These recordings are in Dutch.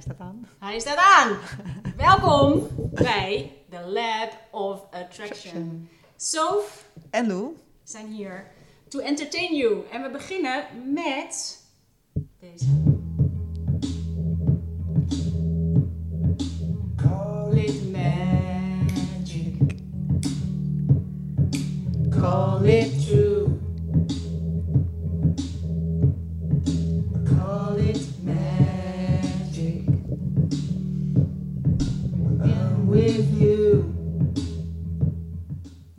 Hij staat aan. Hij staat aan. Welkom bij The Lab of Attraction. Sof En Lou? zijn hier to entertain you. En we beginnen met deze. Call it magic. Call it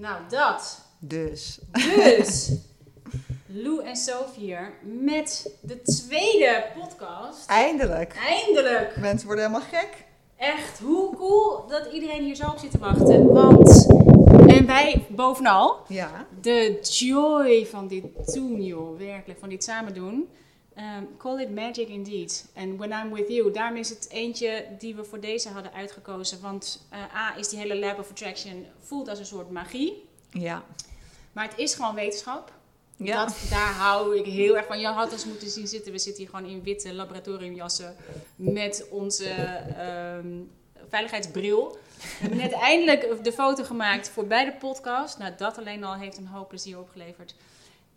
Nou, dat. Dus. Dus, Lou en Sof hier met de tweede podcast. Eindelijk. Eindelijk! Mensen worden helemaal gek. Echt, hoe cool dat iedereen hier zo op zit te wachten. Want, en wij bovenal, Ja. de joy van dit doen, joh, werkelijk, van dit samen doen. Ehm, call it magic indeed. En when I'm with you, daarom is het eentje die we voor deze hadden uitgekozen. Want eh, A is die hele Lab of Attraction voelt als een soort magie. Ja. Maar het is gewoon wetenschap. Ja. Dat, daar hou ik heel erg van. Je had ons moeten zien zitten. We zitten hier gewoon in witte laboratoriumjassen met onze ehm, veiligheidsbril. We hebben net eindelijk de foto gemaakt voor bij de podcast. Nou, dat alleen al heeft een hoop plezier opgeleverd.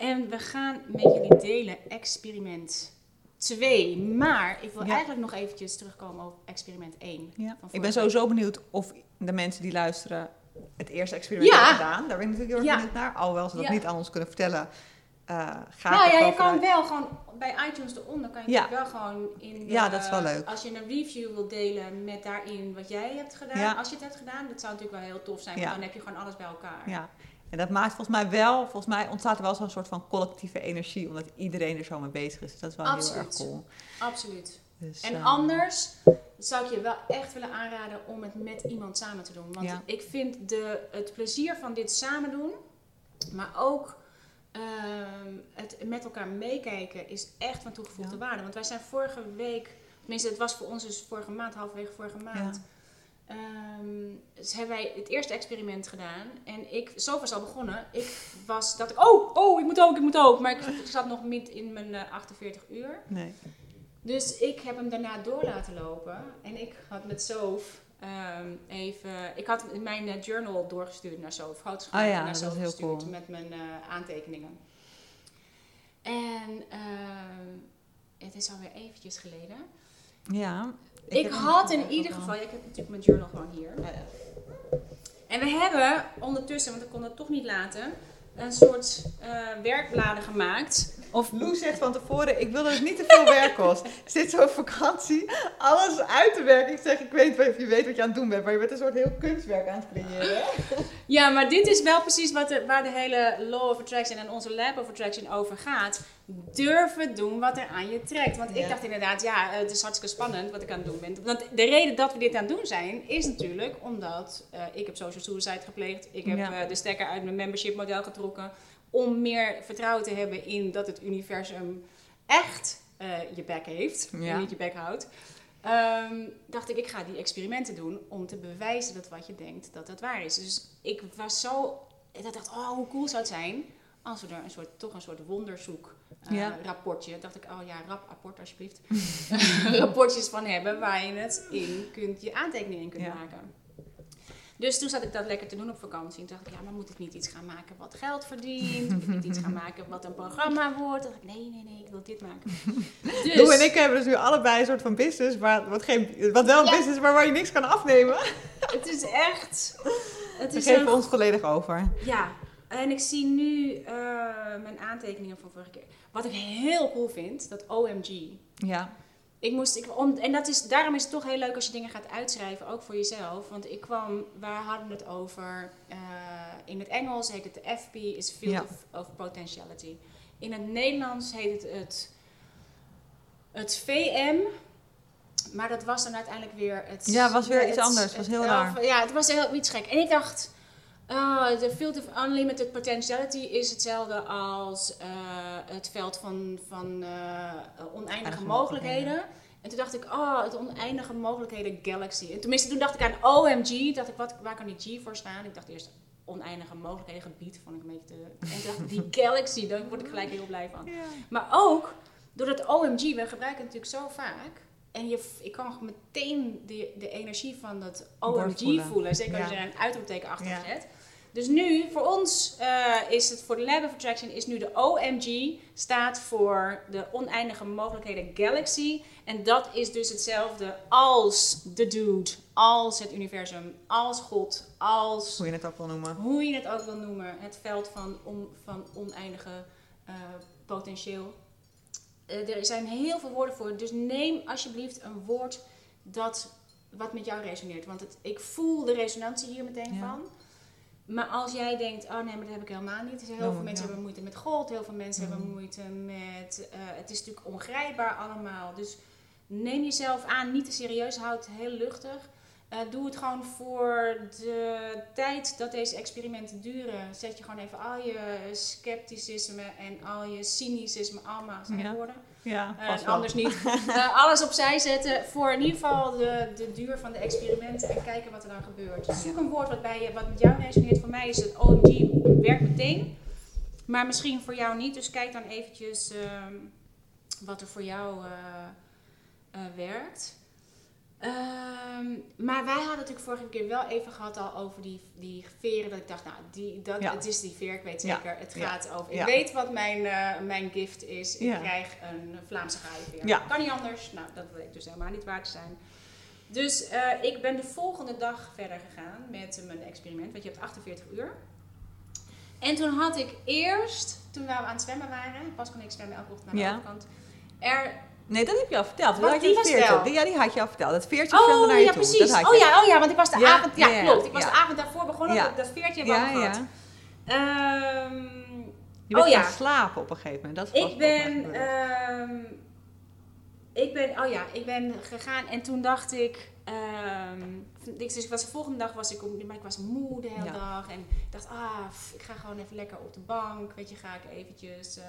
En we gaan met jullie delen experiment 2. Maar ik wil Ja. eigenlijk nog eventjes terugkomen op experiment 1. ja. Ik ben sowieso benieuwd of de mensen die luisteren het eerste experiment Ja. hebben gedaan. Daar ben ik natuurlijk heel erg benieuwd naar. Alhoewel ze dat niet aan ons kunnen vertellen. ga Nou ja, je kan wel gewoon bij iTunes eronder kan je Ja. wel gewoon in. de- Ja, dat is wel leuk. Als je een review wil delen met daarin wat jij hebt gedaan, Ja. als je het hebt gedaan, dat zou natuurlijk wel heel tof zijn, want dan heb je gewoon alles bij elkaar. Ja. En dat maakt volgens mij wel, volgens mij ontstaat er wel zo'n soort van collectieve energie, omdat iedereen er zo mee bezig is. Dus dat is wel heel erg cool. Absoluut. Dus, En eh, anders zou ik je wel echt willen aanraden om het met iemand samen te doen. Want Ja. ik vind de, het plezier van dit samen doen, maar ook ehm, het met elkaar meekijken, is echt van toegevoegde Ja. waarde. Want wij zijn vorige week, tenminste het was voor ons dus vorige maand, halverwege vorige maand, ehm, dus hebben wij het eerste experiment gedaan. En ik, zo was al begonnen. Ik was, dat ik, oh, oh, ik moet ook, ik moet ook. Maar ik, ik zat nog niet in mijn eh, 48 uur. Nee. Dus ik heb hem daarna door laten lopen. En ik had met Sof ehm, even... Ik had mijn eh, journal doorgestuurd naar Sof. Foto's Ah ja, naar heel gestuurd cool. met mijn eh, aantekeningen. En ehm, het is alweer eventjes geleden. Ja. Ik, had in ieder geval... Ja, ik heb natuurlijk mijn journal gewoon hier. En we hebben ondertussen, want ik kon het toch niet laten... Een soort eh, werkbladen gemaakt. Of Lou zegt van tevoren, ik wil dat het niet te veel werk kost. Zit zo op vakantie, alles uit te werken. Ik zeg, ik weet niet of je weet wat je aan het doen bent, maar je bent een soort heel kunstwerk aan het creëren. Ja, maar dit is wel precies wat de, waar de hele Law of Attraction en onze Lab of Attraction over gaat. Durven doen wat er aan je trekt. Want ik Ja. dacht inderdaad, ja, het is hartstikke spannend wat ik aan het doen ben. Want de reden dat we dit aan het doen zijn, is natuurlijk omdat eh, ik heb social suicide gepleegd. Ik heb Ja. eh, de stekker uit mijn membership model getrokken. Om meer vertrouwen te hebben in dat het universum echt eh, je bek heeft. Ja. En niet je bek houdt. Ehm, dacht ik, ik ga die experimenten doen om te bewijzen dat wat je denkt, dat dat waar is. Dus ik was zo, ik dacht, oh, hoe cool zou het zijn als we er een soort, toch een soort wonderzoek eh, Ja. rapportje, dacht ik, oh ja, rap rapport alsjeblieft, rapportjes van hebben waar je het in kunt, je aantekeningen in kunt Ja. maken. Dus toen zat ik dat lekker te doen op vakantie. En toen dacht ik, ja, maar moet ik niet iets gaan maken wat geld verdient? Moet ik niet iets gaan maken wat een programma wordt? Toen dacht ik, nee, nee, nee, ik wil dit maken. Dus, Lou en ik hebben dus nu allebei een soort van business, maar wat, geen, wat wel een Ja. business maar waar je niks kan afnemen. Het is echt... Het We is geven een ons volledig over. Ja, en ik zie nu eh, mijn aantekeningen van vorige keer. Wat ik heel cool vind, dat OMG. Ja. Ik moest, ik, om, en dat is, daarom is het toch heel leuk als je dingen gaat uitschrijven, ook voor jezelf. Want ik kwam, we hadden het over, eh, in het Engels heet het de FP, is Field Ja. of, of Potentiality. In het Nederlands heet het het, het VM, maar dat was dan uiteindelijk weer het... Ja, was weer het- iets anders, was heel het- raar. Ja, het was heel iets gek. En ik dacht, ah, de Field of Unlimited Potentiality is hetzelfde als eh, het veld van, van eh, oneindige Eindige mogelijkheden. En toen dacht ik, oh, het oneindige mogelijkheden galaxy. En tenminste, toen dacht ik aan OMG. Dacht ik, wat, waar kan die G voor staan? Ik dacht eerst oneindige mogelijkheden gebied. Vond ik een beetje te... En toen dacht ik, die galaxy, daar word ik gelijk heel blij van. Ja. Maar ook, door dat OMG, we gebruiken het natuurlijk zo vaak. en je, ik kan meteen de, de energie van dat OMG voelen. voelen. Zeker als Ja. je er een uitroepteken achter Ja. Dus nu, voor ons eh, is het, voor de Lab of Attraction, is nu de OMG, staat voor de oneindige mogelijkheden galaxy. En dat is dus hetzelfde als de dude, als het universum, als God, als Hoe je het ook wil noemen. hoe je het ook wil noemen, het veld van, on, van oneindige eh, potentieel. Eh, er zijn heel veel woorden voor, dus neem alsjeblieft een woord dat wat met jou resoneert. Want het, ik voel de resonantie hier meteen Ja. van. Maar als jij denkt, oh nee, maar dat heb ik helemaal niet. Dus heel Dan- veel mensen hebben moeite met God, heel veel mensen hebben moeite met... het is natuurlijk ongrijpbaar allemaal. Dus neem jezelf aan, niet te serieus, houd het heel luchtig. Eh, doe het gewoon voor de tijd dat deze experimenten duren. Zet je gewoon even al je scepticisme en al je cynicisme allemaal zijn Ja. woorden. Ja, Eh, en wel. anders niet. Eh, alles opzij zetten voor in ieder geval de, de duur van de experimenten en kijken wat er dan gebeurt. Dus zoek een woord wat, bij je, wat met jou resoneert. Voor mij is het OMG, werkt meteen. Maar misschien voor jou niet. Dus kijk dan eventjes ehm, wat er voor jou eh, eh, werkt. Ehm, maar wij hadden natuurlijk vorige keer wel even gehad al over die, die veren. Dat ik dacht, nou, die, dat, Ja. het is die veer. Ik weet Ja. zeker, het Ja. gaat over. Ik weet wat mijn, eh, mijn gift is. Ik krijg een Vlaamse gaaienveer. Kan niet anders. Nou, dat bleek dus helemaal niet waar te zijn. Dus eh, ik ben de volgende dag verder gegaan met mijn experiment. Want je hebt 48 uur. En toen had ik eerst, toen we aan het zwemmen waren, pas kon ik zwemmen elke ochtend naar de overkant. Er Nee, dat heb je al verteld. Wat, had je die was wel. Die- Ja, die had je al verteld. Het veertje Oh naar je ja, toe. precies. Dat Oh je. ja, oh ja, want ik was de Ja, avond. Ja, klopt. Ik was de avond daarvoor begonnen. Ja. Dat, dat veertje Ja, gehad. ja. Ehm, Je bent oh ja. slapen op een gegeven moment. Dat is Ik ben, ehm, ik ben, oh ja, ik ben gegaan en toen dacht ik, ik, dus ik was de volgende dag was ik, maar ik was moe de hele dag en ik dacht, ah, pff, ik ga gewoon even lekker op de bank, weet je, ga ik eventjes eh,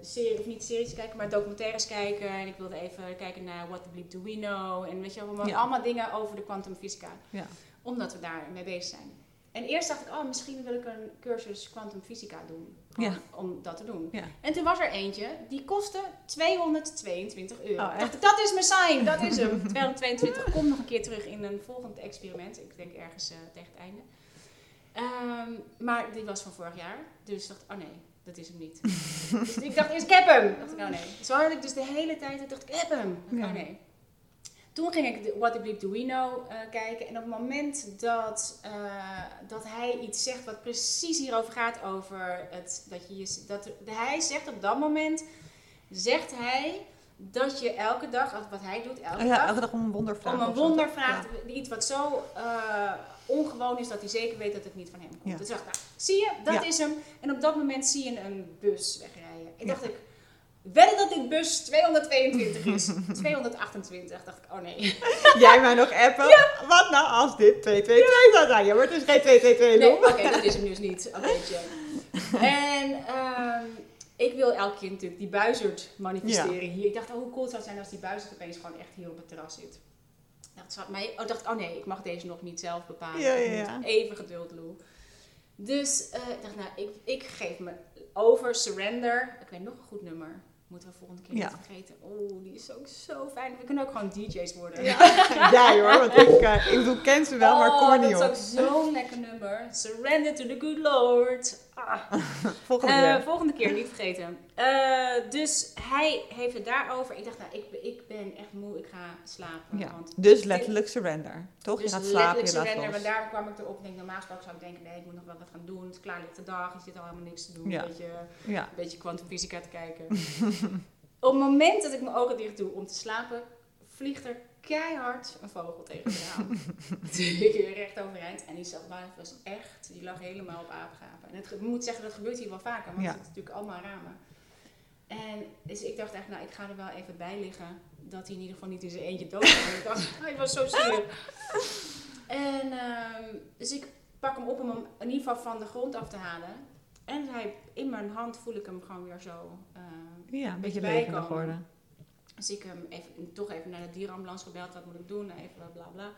serie, of niet series kijken, maar documentaires kijken en ik wilde even kijken naar What the Bleep Do We Know en weet je, allemaal, Ja. allemaal dingen over de kwantumfysica, Ja. omdat we daar mee bezig zijn. En eerst dacht ik, oh, misschien wil ik een cursus kwantumfysica doen. Ja. Om dat te doen. Ja. En toen was er eentje, die kostte 222 euro. Oh, dacht ik, dat is mijn sign, dat is hem. 222 komt nog een keer terug in een volgend experiment. Ik denk ergens eh, tegen het einde. Ehm, maar die was van vorig jaar. Dus ik dacht, oh nee, dat is hem niet. dus ik dacht eerst, ik heb hem. dacht ik, oh nee. Zo had ik dus de hele tijd, ik dacht ik, heb hem. Ja. Oh nee. Toen ging ik de What the Bleep Do We Know eh, kijken. En op het moment dat, eh, dat hij iets zegt wat precies hierover gaat, over het, dat je, je- dat, hij zegt op dat moment, zegt hij dat je elke dag, wat hij doet, elke Oh ja, dag, elke dag om een wonder vragen. om een wonder vraagt, iets wat zo eh, ongewoon is dat hij zeker weet dat het niet van hem komt. Ja. Dus ik dacht, nou, zie je, dat is hem. En op dat moment zie je een bus wegrijden. Ik Ja. dacht ik, wedden dat dit bus 222 is. 228, dacht ik, oh nee. Jij mij nog appen? Wat nou als dit 222 zou zijn? Ja, maar het is geen 222 Nee, oké, dat is hem dus niet. Oké, check. En ehm, ik wil elke keer natuurlijk die buizerd manifesteren hier. Ik dacht, oh, hoe cool zou het zijn als die buizerd opeens gewoon echt hier op het terras zit. Ik dacht, zat mij, oh, dacht, oh nee, ik mag deze nog niet zelf bepalen. Ja, ja, Ik ja. moet even geduld, Lou. Dus ik dacht, nou, ik, ik geef me over, surrender. Ik weet nog een goed nummer. Moeten we volgende keer Ja. niet vergeten. Oh, die is ook zo fijn. We kunnen ook gewoon DJ's worden. Jij hoor, want ik, eh, ik bedoel, ken ze wel, maar kom er Oh, dat is ook zo'n lekker nummer. Surrender to the good Lord. Ah. Volgende Eh, keer. volgende keer, niet vergeten. Eh, dus hij heeft het daarover. Ik dacht, nou, ik, ben- ik ben echt moe, ik ga slapen. Ja. Want Dus letterlijk surrender. Toch? dus je gaat slapen, je letterlijk laat surrender, los. maar daar kwam ik erop. Denk, normaal gesproken zou ik denken, nee, ik moet nog wel wat gaan doen. Het is klaar ligt de dag, je zit al helemaal niks te doen. Ja. Een beetje, Ja. een beetje kwantumfysica te kijken. Op het moment dat ik mijn ogen dicht doe om te slapen, vliegt er keihard een vogel tegen het raam. ik weer recht overeind. En die het was echt, die lag helemaal op aapgapen. En het, ik moet zeggen, dat gebeurt hier wel vaker, want Ja. het zitten natuurlijk allemaal ramen. En dus ik dacht echt, nou, ik ga er wel even bij liggen. Dat hij in ieder geval niet in zijn eentje dood ik dacht, hij was zo zielig. En ehm, dus ik pak hem op om hem in ieder geval van de grond af te halen. En hij, in mijn hand voel ik hem gewoon weer zo. eh, Ja, een beetje levendig worden. Dus ik hem even, toch even naar de dierenambulance gebeld. Wat moet ik doen? Even bla bla.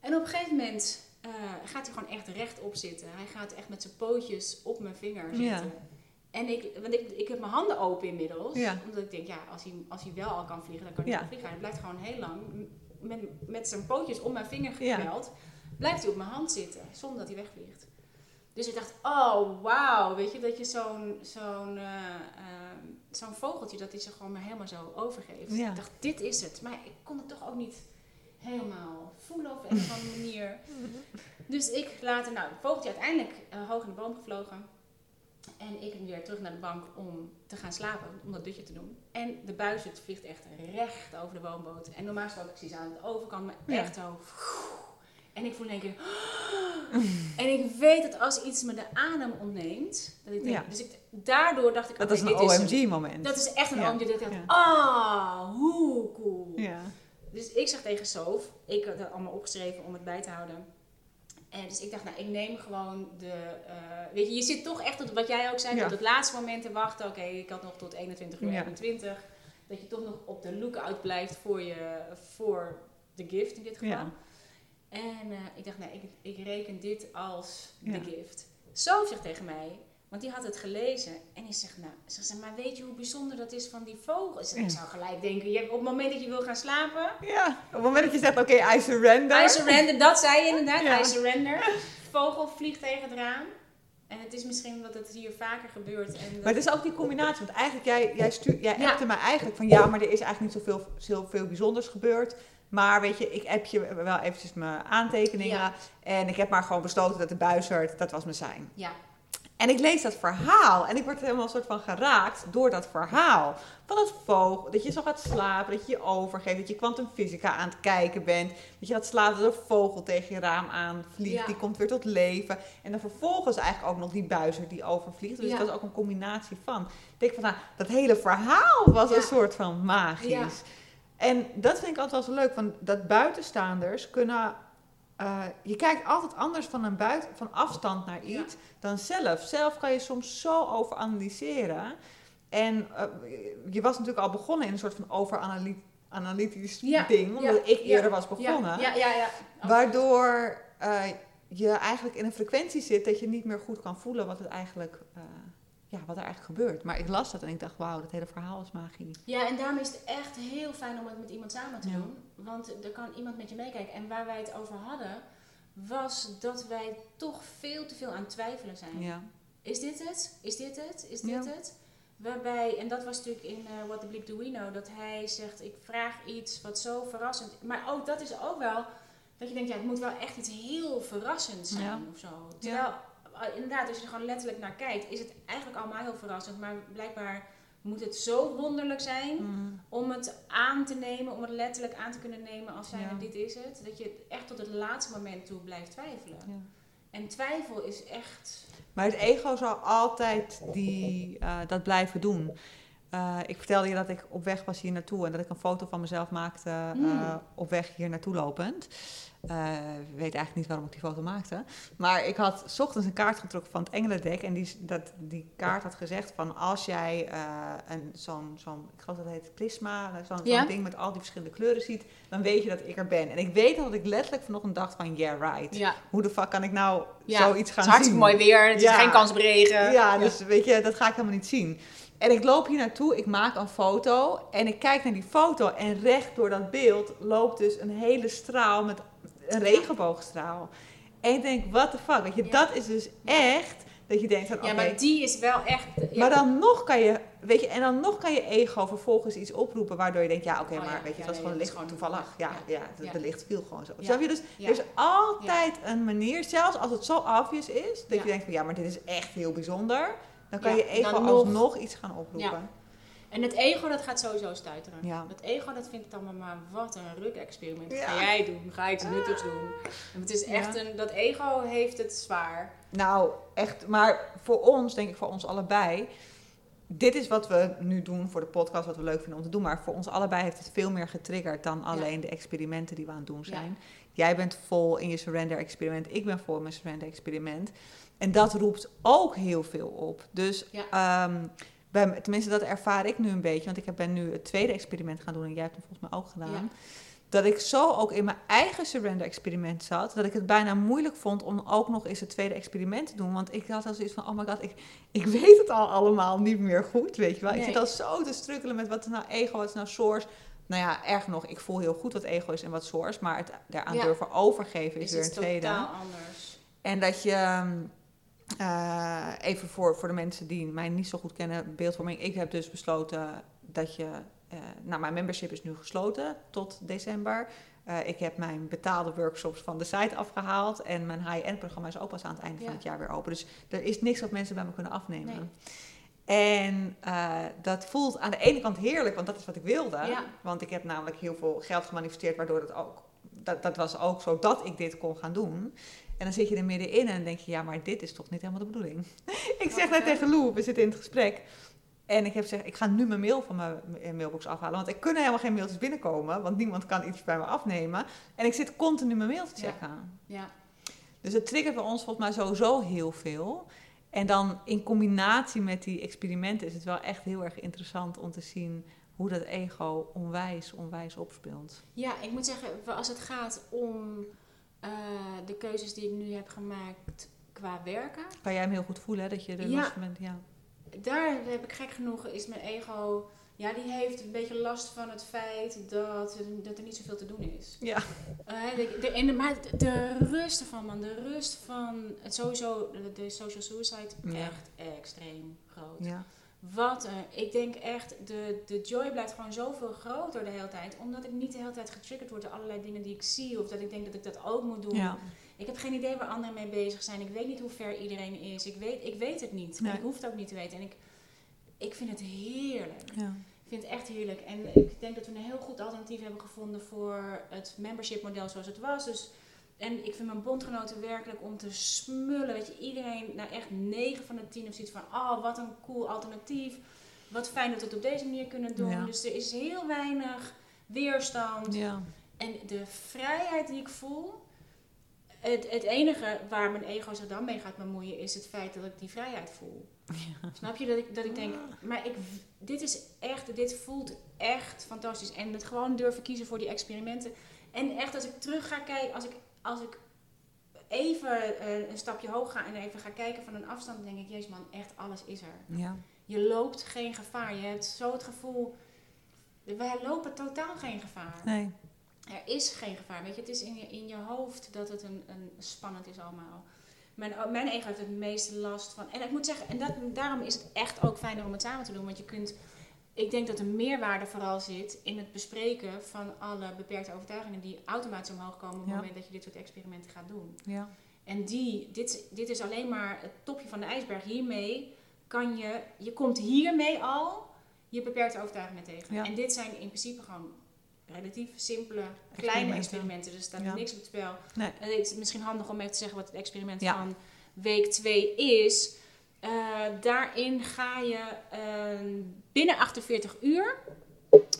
En op een gegeven moment eh, gaat hij gewoon echt rechtop zitten. Hij gaat echt met zijn pootjes op mijn vinger Ja. zitten. En ik, want ik, ik heb mijn handen open inmiddels. Ja. Omdat ik denk, ja, als hij, als hij wel al kan vliegen, dan kan hij Ja. ook vliegen. Hij blijft gewoon heel lang met, met zijn pootjes om mijn vinger Ja. gekweld. Blijft hij op mijn hand zitten, zonder dat hij wegvliegt. Dus ik dacht, oh wauw, weet je, dat je zo'n zo'n eh, ehm, zo'n vogeltje, dat hij zich gewoon maar helemaal zo overgeeft. Ja. Ik dacht, dit is het. Maar ik kon het toch ook niet helemaal voelen op een of andere manier. Dus ik later, nou, het vogeltje uiteindelijk eh, hoog in de boom gevlogen. En ik weer terug naar de bank om te gaan slapen, om dat dutje te doen. En de buizerd vliegt echt recht over de woonboot. En normaal gesproken ze aan de overkant, maar Ja. echt zo. En ik voel één keer... En ik weet dat als iets me de adem ontneemt, dat ik denk, Ja. dus ik, daardoor dacht ik, Dat oké, is een. OMG-moment. Dat is echt een Ja. OMG. Dat ik dacht, ah, hoe cool. Ja. Dus ik zeg tegen Sof, ik had dat allemaal opgeschreven om het bij te houden. En dus ik dacht, nou, ik neem gewoon de... eh, weet je, je zit toch echt, tot, wat jij ook zei, Ja. tot het laatste moment te wachten. Oké, ik had nog tot 21 uur Ja. 21. Dat je toch nog op de lookout blijft voor, je, voor de gift in dit geval. Ja. En eh, ik dacht, nee, ik, ik reken dit als Ja. de gift. Sof zegt tegen mij, want die had het gelezen. En die zegt, nou, ze zegt, maar weet je hoe bijzonder dat is van die vogels? En ik Ja. zou gelijk denken, je, op het moment dat je wil gaan slapen... Ja, op het moment dat je zegt, oké, I surrender. I surrender, dat zei je inderdaad. Ja. I surrender. Vogel vliegt tegen het raam. En het is misschien omdat het hier vaker gebeurt. En dat- Maar het is ook die combinatie, want eigenlijk, jij, jij, stuur, jij Ja. appte mij eigenlijk van, ja, maar er is eigenlijk niet zoveel, zoveel bijzonders gebeurd. Maar weet je, ik app je wel eventjes mijn aantekeningen. Ja. En ik heb maar gewoon besloten dat de buizerd, dat was mijn zijn. Ja, En ik lees dat verhaal en ik word helemaal een soort van geraakt door dat verhaal. Van dat vogel, dat je zo gaat slapen, dat je je overgeeft, dat je kwantumfysica aan het kijken bent. Dat je gaat slapen, dat een vogel tegen je raam aanvliegt, Ja. die komt weer tot leven. En dan vervolgens eigenlijk ook nog die buizer die overvliegt. Dus Ja. dat is ook een combinatie van. Ik denk van, nou, dat hele verhaal was Ja. een soort van magisch. En dat vind ik altijd wel zo leuk, van dat buitenstaanders kunnen... eh, je kijkt altijd anders van, een buiten, van afstand naar Ja. iets dan zelf. Zelf kan je soms zo over analyseren. En eh, je was natuurlijk al begonnen in een soort van overanalytisch Ja, ding, omdat ja, ik eerder was begonnen. Ja, ja, ja. ja. Waardoor eh, je eigenlijk in een frequentie zit dat je niet meer goed kan voelen wat, het eigenlijk, ja, wat er eigenlijk gebeurt. Maar ik las dat en ik dacht, wauw, dat hele verhaal is magie. Ja, en daarom is het echt heel fijn om het met iemand samen te Ja. doen. Want er kan iemand met je meekijken. En waar wij het over hadden, was dat wij toch veel te veel aan twijfelen zijn. Ja. Is dit het? Is dit het? Is dit Ja. het? Waarbij, en dat was natuurlijk in eh, What the Bleep Do We Know, dat hij zegt, ik vraag iets wat zo verrassend Maar ook dat is ook wel, dat je denkt, ja, het moet wel echt iets heel verrassends zijn of zo. Terwijl, inderdaad, als je er gewoon letterlijk naar kijkt, is het eigenlijk allemaal heel verrassend. Maar blijkbaar moet het zo wonderlijk zijn Mm. om het aan te nemen, om het letterlijk aan te kunnen nemen als zijnde Ja. dit is het. Dat je echt tot het laatste moment toe blijft twijfelen. Ja. En twijfel is echt... Maar het ego zal altijd die, eh, dat blijven doen. Eh, ik vertelde je dat ik op weg was hier naartoe en dat ik een foto van mezelf maakte eh, Mm. op weg hier naartoe lopend. Ik weet eigenlijk niet waarom ik die foto maakte. Maar ik had 's ochtends een kaart getrokken van het Engelendek. En die, dat, die kaart had gezegd van als jij eh, een, zo'n, zo'n, ik geloof dat het heet prisma, eh, zo'n, Ja. zo'n ding met al die verschillende kleuren ziet, dan weet je dat ik er ben. En ik weet dat ik letterlijk vanochtend dacht van yeah right. Ja, Hoe de fuck kan ik nou Ja, zoiets het gaan is hartstikke zien? mooi weer, het is geen kans op regen. Ja, dus weet je, dat ga ik helemaal niet zien. En ik loop hier naartoe, ik maak een foto en ik kijk naar die foto en recht door dat beeld loopt dus een hele straal met een regenboogstraal. En ik denk, what the fuck, weet je, Ja. dat is dus echt dat je denkt van, Ja, oké, maar die is wel echt... Ja. maar dan nog kan je, weet je, en dan nog kan je ego vervolgens iets oproepen waardoor je denkt, ja, oké, Oh, maar ja. weet je, het was gewoon licht gewoon- toevallig. Ja, ja, de, licht viel gewoon zo. Snap je? Dus er is altijd een manier, zelfs als het zo obvious is, dat je denkt van, ja, maar dit is echt heel bijzonder. Dan kan Ja, je ego dan nog- alsnog iets gaan oproepen. En het ego, dat gaat sowieso stuiteren. Ja. Het ego, dat vindt het allemaal maar wat een ruk-experiment. Ja. Ga jij doen? Ga iets nuttigs doen? En het is echt Ja. een... Dat ego heeft het zwaar. Nou, echt, maar voor ons, denk ik voor ons allebei, dit is wat we nu doen voor de podcast, wat we leuk vinden om te doen. Maar voor ons allebei heeft het veel meer getriggerd dan alleen de experimenten die we aan het doen zijn. Jij bent vol in je surrender experiment, ik ben vol in mijn surrender experiment. En dat roept ook heel veel op. Dus, Ja. ehm, bij, tenminste dat ervaar ik nu een beetje, want ik heb- ben nu het tweede experiment gaan doen en jij hebt hem volgens mij ook gedaan. dat ik zo ook in mijn eigen surrender-experiment zat, dat ik het bijna moeilijk vond om ook nog eens het tweede experiment te doen. Want ik had al zoiets van, oh my god, ik, ik weet het al allemaal niet meer goed, weet je wel. Ik zit al zo te strukkelen met wat is nou ego, wat is nou source. Nou ja, erg nog, ik voel heel goed wat ego is en wat source, maar het daaraan Ja. durven overgeven is Is weer een tweede. totaal anders. En dat je, ehm, eh, even voor, voor de mensen die mij niet zo goed kennen, beeldvorming. Ik heb dus besloten dat je, eh, nou mijn membership is nu gesloten tot december. Eh, ik heb mijn betaalde workshops van de site afgehaald. En mijn high-end programma is ook pas aan het einde Ja. van het jaar weer open. Dus er is niks wat mensen bij me kunnen afnemen. Nee. En dat voelt aan de ene kant heerlijk, want dat is wat ik wilde. Ja. Want ik heb namelijk heel veel geld gemanifesteerd, waardoor het ook. Dat, dat was ook zo dat ik dit kon gaan doen. En dan zit je er middenin en denk je, ja, maar dit is toch niet helemaal de bedoeling. ik zeg net tegen Lou, we zitten in het gesprek. En ik heb gezegd, ik ga nu mijn mail van mijn mailbox afhalen. Want er kunnen helemaal geen mailtjes binnenkomen, want niemand kan iets bij me afnemen. En ik zit continu mijn mail te Ja. checken. Ja. Dus het triggert bij ons volgens mij sowieso heel veel. En dan in combinatie met die experimenten is het wel echt heel erg interessant om te zien hoe dat ego onwijs, onwijs opspeelt. ja, ik moet zeggen, als het gaat om eh, de keuzes die ik nu heb gemaakt qua werken, Kan jij hem heel goed voelen, hè, dat je er Ja. last van bent? Ja. daar heb ik gek genoeg, is mijn ego, ja, die heeft een beetje last van het feit dat, dat er niet zoveel te doen is. Ja. Eh, de, de, de, maar de, de rust ervan, man, de rust van het sowieso, de, de social suicide, Ja. echt extreem groot. ja. Wat een, ik denk echt, de, de joy blijft gewoon zoveel groter de hele tijd. Omdat ik niet de hele tijd getriggerd word door allerlei dingen die ik zie. Of dat ik denk dat ik dat ook moet doen. Ja. Ik heb geen idee waar anderen mee bezig zijn. Ik weet niet hoe ver iedereen is. Ik weet, ik weet het niet. Nee. En ik hoef het ook niet te weten. En ik, ik vind het heerlijk. ja. Ik vind het echt heerlijk. En ik denk dat we een heel goed alternatief hebben gevonden voor het membership model zoals het was. Dus, en ik vind mijn bondgenoten werkelijk om te smullen. Weet je, iedereen, nou echt 9 van de 10 heeft zoiets van, oh wat een cool alternatief. Wat fijn dat we het op deze manier kunnen doen. Ja. Dus er is heel weinig weerstand. ja. En de vrijheid die ik voel. Het, het enige waar mijn ego zich dan mee gaat bemoeien is het feit dat ik die vrijheid voel. Snap je dat ik, dat ik denk, maar ik, dit is echt, dit voelt echt fantastisch. En het gewoon durven kiezen voor die experimenten. En echt als ik terug ga kijken, als ik, als ik even eh, een stapje hoog ga en even ga kijken van een afstand, denk ik, jezus man, echt alles is er. ja. Je loopt geen gevaar. Je hebt zo het gevoel, wij lopen totaal geen gevaar. Nee. Er is geen gevaar. Weet je, het is in je, in je hoofd dat het een, een spannend is allemaal. Mijn, mijn ego heeft het meeste last van. En ik moet zeggen, en dat, daarom is het echt ook fijner om het samen te doen. Want je kunt. Ik denk dat de meerwaarde vooral zit in het bespreken van alle beperkte overtuigingen die automatisch omhoog komen op het Ja. moment dat je dit soort experimenten gaat doen. Ja. En die, dit, dit is alleen maar het topje van de ijsberg. Hiermee kan je, je komt hiermee al je beperkte overtuigingen tegen. Ja. En dit zijn in principe gewoon relatief simpele, kleine Experimenten. Dus er staat niks op het spel. Nee. En het is misschien handig om even te zeggen wat het experiment van week 2 is. Eh, daarin ga je eh, binnen 48 uur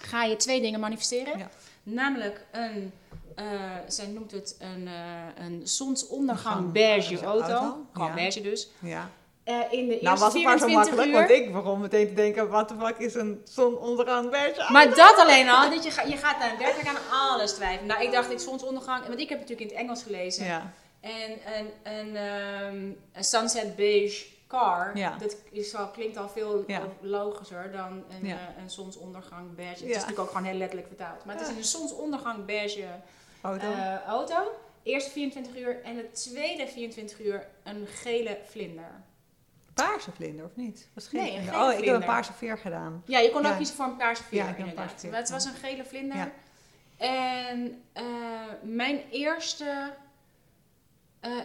ga je twee dingen manifesteren. Ja. Namelijk een, eh, zij noemt het een, eh, een zonsondergang Gang, beige auto. auto, Gewoon ja. beige dus. ja. Eh, in de Nou eerste was het maar zo 24 makkelijk, uur. want ik begon meteen te denken, wat de fuck is een zonondergang beige? Maar dat alleen al, dat je, ga- je gaat dan werkelijk aan alles twijfelen. Nou, ik dacht, ik zonsondergang, want ik heb het natuurlijk in het Engels gelezen. Ja. En een, een, ehm, een sunset beige car, Ja. dat is al, klinkt al veel Ja. logischer dan een, Ja. eh, een zonsondergang beige. Het is natuurlijk ook gewoon heel letterlijk vertaald. Maar het is een zonsondergang beige Auto. eh, auto. Eerste 24 uur en de tweede 24 uur een gele vlinder. paarse vlinder, of niet? Was Nee, een vlinder? Oh, ik heb een paarse veer gedaan. Ja, je kon ook kiezen voor een paarse veer Ja, ik heb een inderdaad. paarse veer, Maar het was een gele vlinder. En eh, mijn eerste...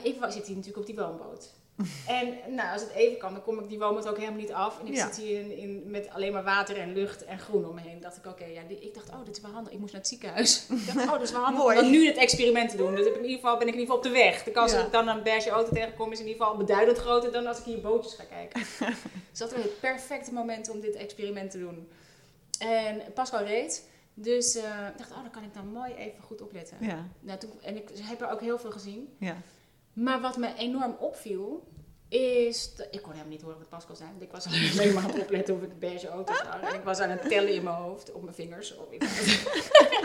ik zit hier natuurlijk op die woonboot. En nou, als het even kan, dan kom ik die woonboot ook helemaal niet af. En ik Ja. zit hier in, in, met alleen maar water en lucht en groen om me heen. dacht ik, oké, ja, die- ik dacht, oh, dit is wel handig. Ik moest naar het ziekenhuis. ik dacht, oh, dat is wel handig Mooi. om nu het experiment te doen. Dus ik in ieder geval, ben ik in ieder geval op de weg. De kans Ja. dat ik dan een beige auto tegenkom is in ieder geval beduidend groter dan als ik hier bootjes ga kijken. dus dat was het perfecte moment om dit experiment te doen. En Pascal reed. Dus eh, ik dacht, oh, dan kan ik dan mooi even goed opletten. Ja, Nou, toen, en ik heb er ook heel veel gezien. ja. Maar wat me enorm opviel, is... ik kon helemaal niet horen wat Pascal zei. Want ik was alleen maar aan het opletten of ik beige auto's zag. En ik was aan het tellen in mijn hoofd, op mijn vingers. Of ik-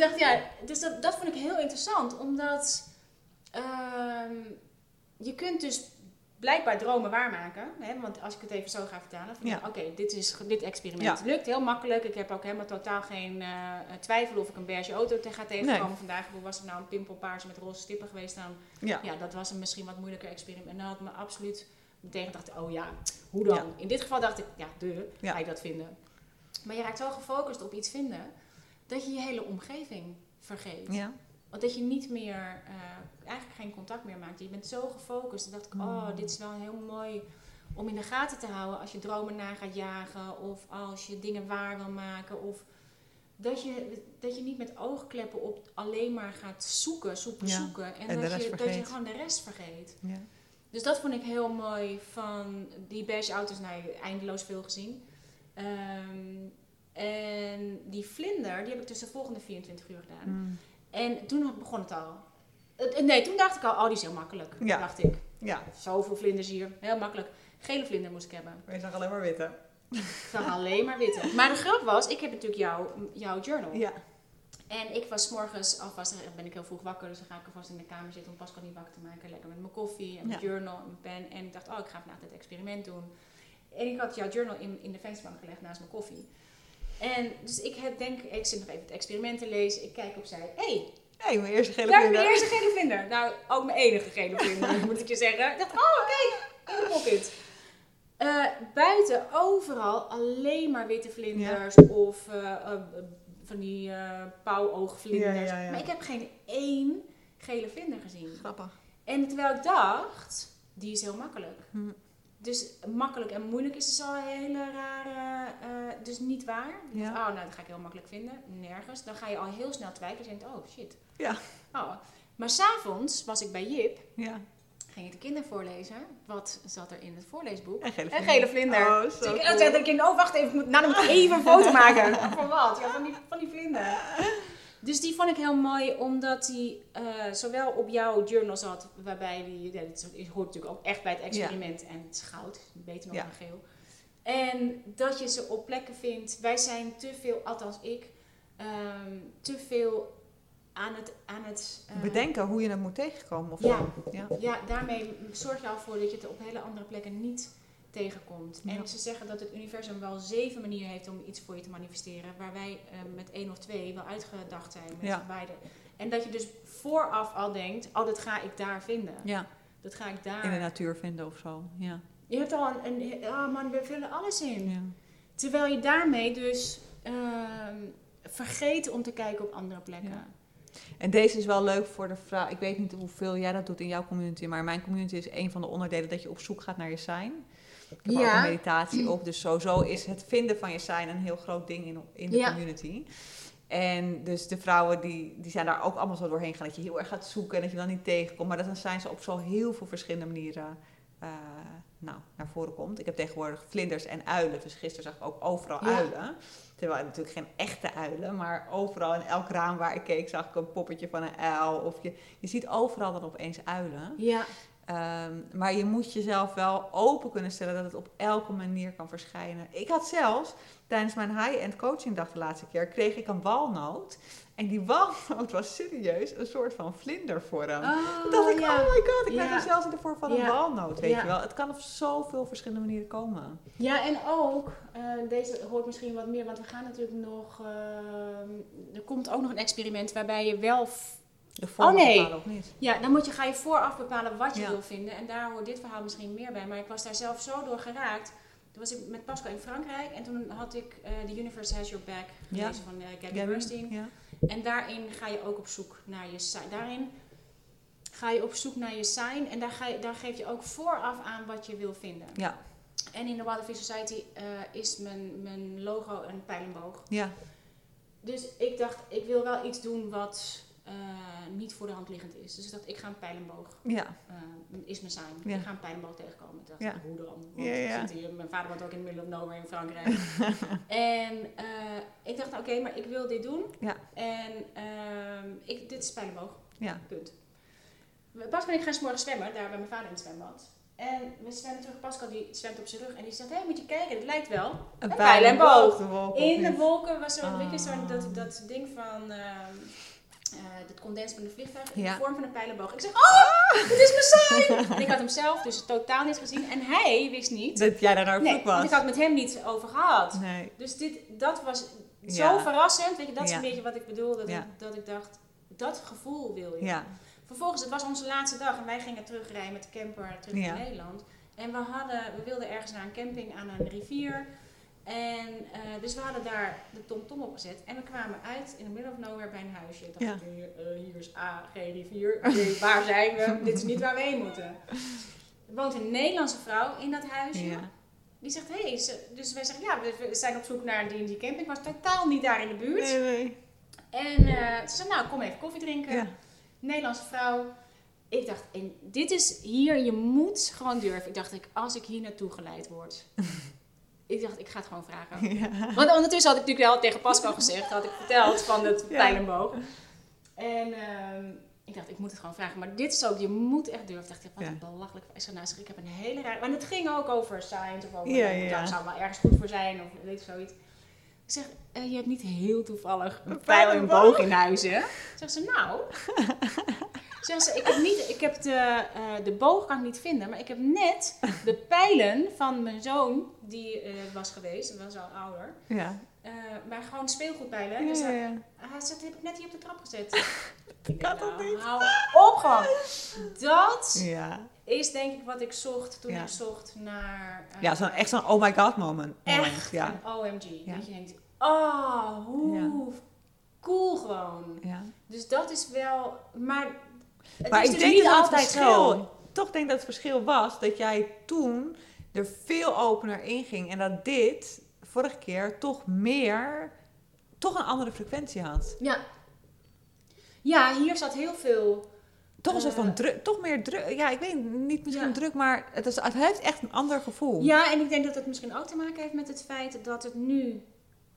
dacht ja, dus dat, dat vond ik heel interessant, omdat ehm, je kunt dus blijkbaar dromen waarmaken. Hè? Want als ik het even zo ga vertalen. van, Ja. Oké, dit is dit experiment. Ja. Lukt heel makkelijk. Ik heb ook helemaal totaal geen eh, twijfel of ik een beige auto te ga tegenkomen Nee. vandaag. Hoe was het nou een pimpelpaars met roze stippen geweest dan? Ja. Ja, dat was een misschien wat moeilijker experiment. En dan had ik me absoluut meteen gedacht, oh ja, hoe dan? In dit geval dacht ik, ja, de, ga je dat vinden. Maar je raakt zo gefocust op iets vinden, dat je je hele omgeving vergeet. Ja. Want dat je niet meer, eh, eigenlijk geen contact meer maakt. Je bent zo gefocust. Dan dacht ik, oh, Mm. dit is wel heel mooi om in de gaten te houden als je dromen na gaat jagen. Of als je dingen waar wil maken. Of dat je, dat je niet met oogkleppen op alleen maar gaat zoeken, zoeken, Ja. zoeken. En, dat, je, dat je gewoon de rest vergeet. Ja. Dus dat vond ik heel mooi van die beige auto's. Nou, eindeloos veel gezien. Ehm, en die vlinder, die heb ik dus de volgende 24 uur gedaan. Mm. En toen begon het al. Eh, Nee, toen dacht ik al, oh, die is heel makkelijk. Ja. Dacht ik. ja. Zoveel vlinders hier. Heel makkelijk. Gele vlinder moest ik hebben. Maar je zag alleen maar witte. Ik zag alleen maar witte. Maar de grap was, ik heb natuurlijk jouw, jouw journal. Ja. En ik was morgens alvast, dan ben ik heel vroeg wakker, dus dan ga ik alvast in de kamer zitten om Pascal niet wakker te maken. Lekker met mijn koffie en mijn Ja. journal en mijn pen. En ik dacht, oh, ik ga vandaag dit experiment doen. En ik had jouw journal in, in de vensterbank gelegd naast mijn koffie. En dus ik heb, denk, ik zit nog even het experiment te lezen. Ik kijk opzij. Hé, hey, Hé, hey, mijn eerste gele ik vlinder. mijn eerste gele vlinder. Nou, ook mijn enige gele vlinder, moet ik je zeggen. Ik dacht, oh, kijk, in de pocket. Eh, buiten overal alleen maar witte vlinders of eh, eh, van die pauwoogvlinders. Ja, ja, ja. Maar ik heb geen één gele vlinder gezien. Grappig. En terwijl ik dacht, die is heel makkelijk. Hm. Dus makkelijk en moeilijk is dus al een hele rare, eh, dus niet waar. Ja. Oh, nou, dat ga ik heel makkelijk vinden. Nergens. Dan ga je al heel snel twijfelen. Je denkt, oh shit. Ja. Oh. Maar s'avonds was ik bij Jip Ja. ging ik de kinderen voorlezen. Wat zat er in het voorleesboek? Een gele Een vlinder. gele vlinder. Oh, Dus zo ik cool. oh wacht even, ik moet, nou, dan moet ik even een foto maken. van wat? Ja, van die, van die vlinder. Dus die vond ik heel mooi, omdat die eh, zowel op jouw journal zat, waarbij die, ja, dit is- hoort natuurlijk ook echt bij het experiment, en het is goud, beter nog Ja. dan geel. En dat je ze op plekken vindt, wij zijn te veel, althans ik, ehm, te veel aan het, aan het eh, Bedenken hoe je het moet tegenkomen. Of Ja. zo. ja. ja, daarmee zorg je al voor dat je het op hele andere plekken niet tegenkomt. Ja. En ze zeggen dat het universum wel zeven manieren heeft om iets voor je te manifesteren, waar wij eh, met één of twee wel uitgedacht zijn met Ja. beide. En dat je dus vooraf al denkt, oh, dat ga ik daar vinden. ja. Dat ga ik daar. In de natuur vinden of zo. Ja. Je hebt al een, een oh man, we vullen alles in. ja. Terwijl je daarmee dus ehm, vergeet om te kijken op andere plekken. Ja. En deze is wel leuk voor de vraag. Ik weet niet hoeveel jij dat doet in jouw community, maar mijn community is een van de onderdelen dat je op zoek gaat naar je sign. Ik heb Ja. ook een meditatie op, dus sowieso is het vinden van je sign een heel groot ding in, in de Ja. community. En dus de vrouwen die, die zijn daar ook allemaal zo doorheen gegaan. Dat je heel erg gaat zoeken en dat je dan niet tegenkomt. Maar dat dan zijn ze op zo heel veel verschillende manieren eh, nou, naar voren komt. Ik heb tegenwoordig vlinders en uilen. Dus gisteren zag ik ook overal Ja. uilen. Terwijl natuurlijk geen echte uilen. Maar overal in elk raam waar ik keek zag ik een poppetje van een uil. Of je, je ziet overal dan opeens uilen. Ja. Ehm, maar je moet jezelf wel open kunnen stellen dat het op elke manier kan verschijnen. Ik had zelfs tijdens mijn high-end coaching dag de laatste keer, kreeg ik een walnoot. En die walnoot was serieus een soort van vlindervorm. Oh, Toen dacht ik, ja. oh my god, ik Ja. ben er zelfs in de vorm van een walnoot, weet je wel. Het kan op zoveel verschillende manieren komen. Ja, en ook, eh, deze hoort misschien wat meer, want we gaan natuurlijk nog, eh, er komt ook nog een experiment waarbij je wel, De vorm Oh, nee. bepalen of niet. ja, dan moet je, ga je vooraf bepalen wat je Ja. wil vinden. En daar hoort dit verhaal misschien meer bij, maar ik was daar zelf zo door geraakt. Toen was ik met Pascal in Frankrijk en toen had ik eh The Universe Has Your Back Ja. van eh, Gabby? Bernstein. Ja. En daarin ga je ook op zoek naar je sign. Daarin ga je op zoek naar je sign en daar, ga je, daar geef je ook vooraf aan wat je wil vinden. Ja. En in de Wild Fish Society eh, is mijn, mijn logo een pijlenboog. ja, Dus ik dacht, ik wil wel iets doen wat eh, niet voor de hand liggend is. Dus ik dacht, ik ga een pijlenboog, ja, eh, is mijn sign. Ja. Ik ga een pijlenboog tegenkomen. Ik dacht, Ja. hoe dan? Want Ja, zit hier, mijn vader woont ook in the middle of nowhere in Frankrijk. en eh, ik dacht, oké, maar ik wil dit doen. Ja. En ehm, ik, dit is pijlenboog. ja. Punt. Pas ben ik gaan 's morgens zwemmen, daar bij mijn vader in het zwembad. En we zwemmen terug. Pascal die zwemt op zijn rug en die zegt, hé, moet je kijken, het lijkt wel. Een pijl pijl en en boog. boog. de wolken In de wolken was zo, weet je, zo Ah. dat, dat ding van... ehm eh, het condens van de vliegtuig in de vorm van een pijlenboog. Ik zeg, oh, het is mijn sign! en ik had hem zelf dus totaal niet gezien. En hij wist niet. Dat jij daar naar op Nee, was. ik had het met hem niet over gehad. Nee. Dus dit, dat was zo verrassend. Weet je, dat is een beetje wat ik bedoel. Dat, ik, dat ik dacht, dat gevoel wil je. Ja. Vervolgens, het was onze laatste dag en wij gingen terugrijden met de camper terug naar Nederland. En we, hadden, we wilden ergens naar een camping aan een rivier. En eh, dus we hadden daar de TomTom opgezet. En we kwamen uit in the middle of nowhere bij een huisje. Ik dacht, Ja. eh, hier is A, geen rivier. Waar zijn we? Dit is niet waar we heen moeten. Er woont een Nederlandse vrouw in dat huisje. Ja. Die zegt, hé, hey, dus wij zeggen, ja, we zijn op zoek naar die, die camping. Was totaal niet daar in de buurt. Nee, nee. En eh, ze zei, nou, kom even koffie drinken. Ja. Nederlandse vrouw. Ik dacht, en dit is hier, je moet gewoon durven. Ik dacht, ik, als ik hier naartoe geleid word. ik dacht, ik ga het gewoon vragen. Ja. Want ondertussen had ik natuurlijk wel tegen Pascal gezegd, had ik verteld van het Ja. pijlenboog. En ehm, ik dacht, ik moet het gewoon vragen. Maar dit is ook, je moet echt durven. Ik dacht, wat Ja. een belachelijk. Ik zei, nou, zeg, ik heb een hele raar... Want het ging ook over science of over... Ja, ja. Daar zou wel ergens goed voor zijn of weet ik zoiets. Ik zeg, eh, je hebt niet heel toevallig een Een pijl en pijlenboog? boog in huis, hè? Zegt ze, nou... Zegt ze, ik heb, niet, ik heb de, eh, de boog kan ik niet vinden, maar ik heb net de pijlen van mijn zoon, die eh, was geweest, was al ouder, Ja. eh, maar gewoon speelgoedpijlen. Ja, Dus ja, hij, ja. hij zegt, heb ik net hier op de trap gezet. Ik kan denk, toch nou, niet? Hou op gewoon. Dat Ja. is denk ik wat ik zocht toen ik zocht naar... Ja, zo'n, echt zo'n oh my god moment. moment. echt Ja. een OMG. Dat je denkt, oh, hoe cool gewoon. ja. Dus dat is wel... Maar het Maar is ik dus denk niet dat het verschil, zo. toch denk dat het verschil was dat jij toen er veel opener in ging en dat dit vorige keer toch meer, toch een andere frequentie had. Ja. Ja, hier zat heel veel... Toch een soort van Eh. druk, toch meer druk. Ja, ik weet niet misschien Ja. druk, maar het, is, het heeft echt een ander gevoel. Ja, en ik denk dat het misschien ook te maken heeft met het feit dat het nu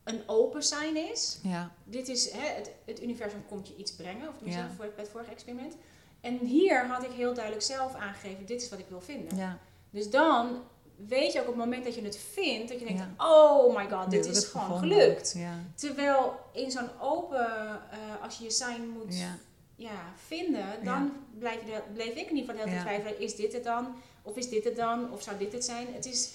een open sign is. Ja, Dit is, hè, het, het universum komt je iets brengen, of tenminste Ja. voor, bij het vorige experiment. En hier had ik heel duidelijk zelf aangegeven, dit is wat ik wil vinden. ja. Dus dan weet je ook op het moment dat je het vindt, dat je denkt, Ja. oh my god, dit is gewoon gevonden. gelukt. Ja, Terwijl in zo'n open, eh, als je je sign moet ja, ja, vinden, dan blijf je bleef ik in ieder geval heel Ja. twijfelen, is dit het dan? Of is dit het dan? Of zou dit het zijn? Het is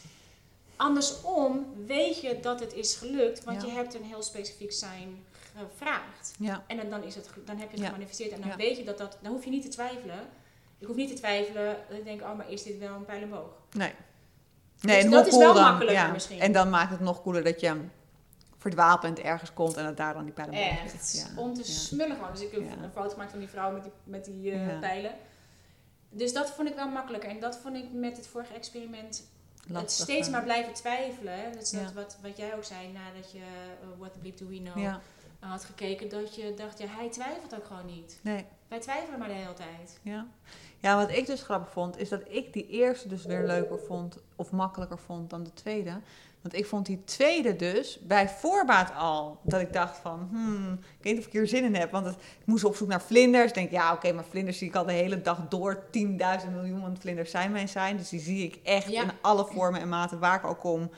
andersom, weet je dat het is gelukt, want je hebt een heel specifiek sign gevraagd. ja. En dan, dan, is het, dan heb je het Ja. gemanifesteerd en dan Ja. weet je dat dat, dan hoef je niet te twijfelen. Ik hoef niet te twijfelen, dat ik denk, oh, maar is dit wel een pijl en boog? Nee. Dus en dat is wel dan, makkelijker misschien. En dan maakt het nog cooler dat je verdwaald bent, ergens komt en dat daar dan die pijlen Echt, Ja. om te smullen gewoon. Dus ik heb een foto gemaakt van die vrouw met die, met die eh, pijlen. Dus dat vond ik wel makkelijker. En dat vond ik met het vorige experiment het steeds eh. maar blijven twijfelen. Hè? Dat is dat wat, wat jij ook zei nadat je uh, What the Bleep Do We Know Ja, had gekeken. Dat je dacht, ja, hij twijfelt ook gewoon niet. nee. Wij twijfelen maar de hele tijd. Ja. ja, wat ik dus grappig vond, is dat ik die eerste dus weer leuker vond of makkelijker vond dan de tweede. Want ik vond die tweede dus bij voorbaat al dat ik dacht van, hmm, ik weet niet of ik hier zin in heb. Want het, ik moest op zoek naar vlinders. Ik denk, ja, oké, maar vlinders zie ik al de hele dag door. 10.000 miljoen, vlinders zijn mijn zijn. Dus die zie ik echt Ja. in alle vormen en maten waar ik ook kom.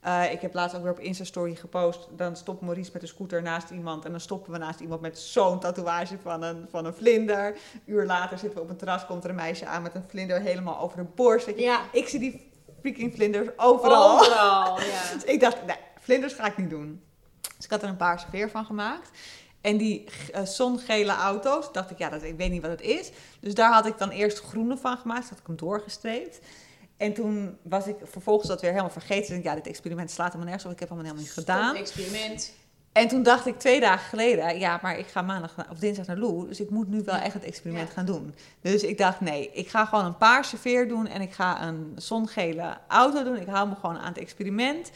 Eh, ik heb laatst ook weer op Insta-story gepost. Dan stopt Maurice met de scooter naast iemand. En dan stoppen we naast iemand met zo'n tatoeage van een, van een vlinder. Een uur later zitten we op een terras. Komt er een meisje aan met een vlinder helemaal over de borst. Ik, Ja, ik zie die freaking vlinders overal. overal. ja. Dus ik dacht, nee, vlinders ga ik niet doen. Dus ik had er een paarse veer van gemaakt. En die eh, zongele auto's, dacht ik, ja, dat, ik weet niet wat het is. Dus daar had ik dan eerst groene van gemaakt. Dus had ik hem doorgestreept. En toen was ik vervolgens dat weer helemaal vergeten. Dus ik, ja, dit experiment slaat helemaal nergens op. Ik heb helemaal helemaal niet gedaan. Stop experiment. En toen dacht ik twee dagen geleden, ja, maar ik ga maandag of dinsdag naar Lou, dus ik moet nu wel echt het experiment Ja. gaan doen. Dus ik dacht, nee, ik ga gewoon een paarse veer doen en ik ga een zongele auto doen. Ik hou me gewoon aan het experiment.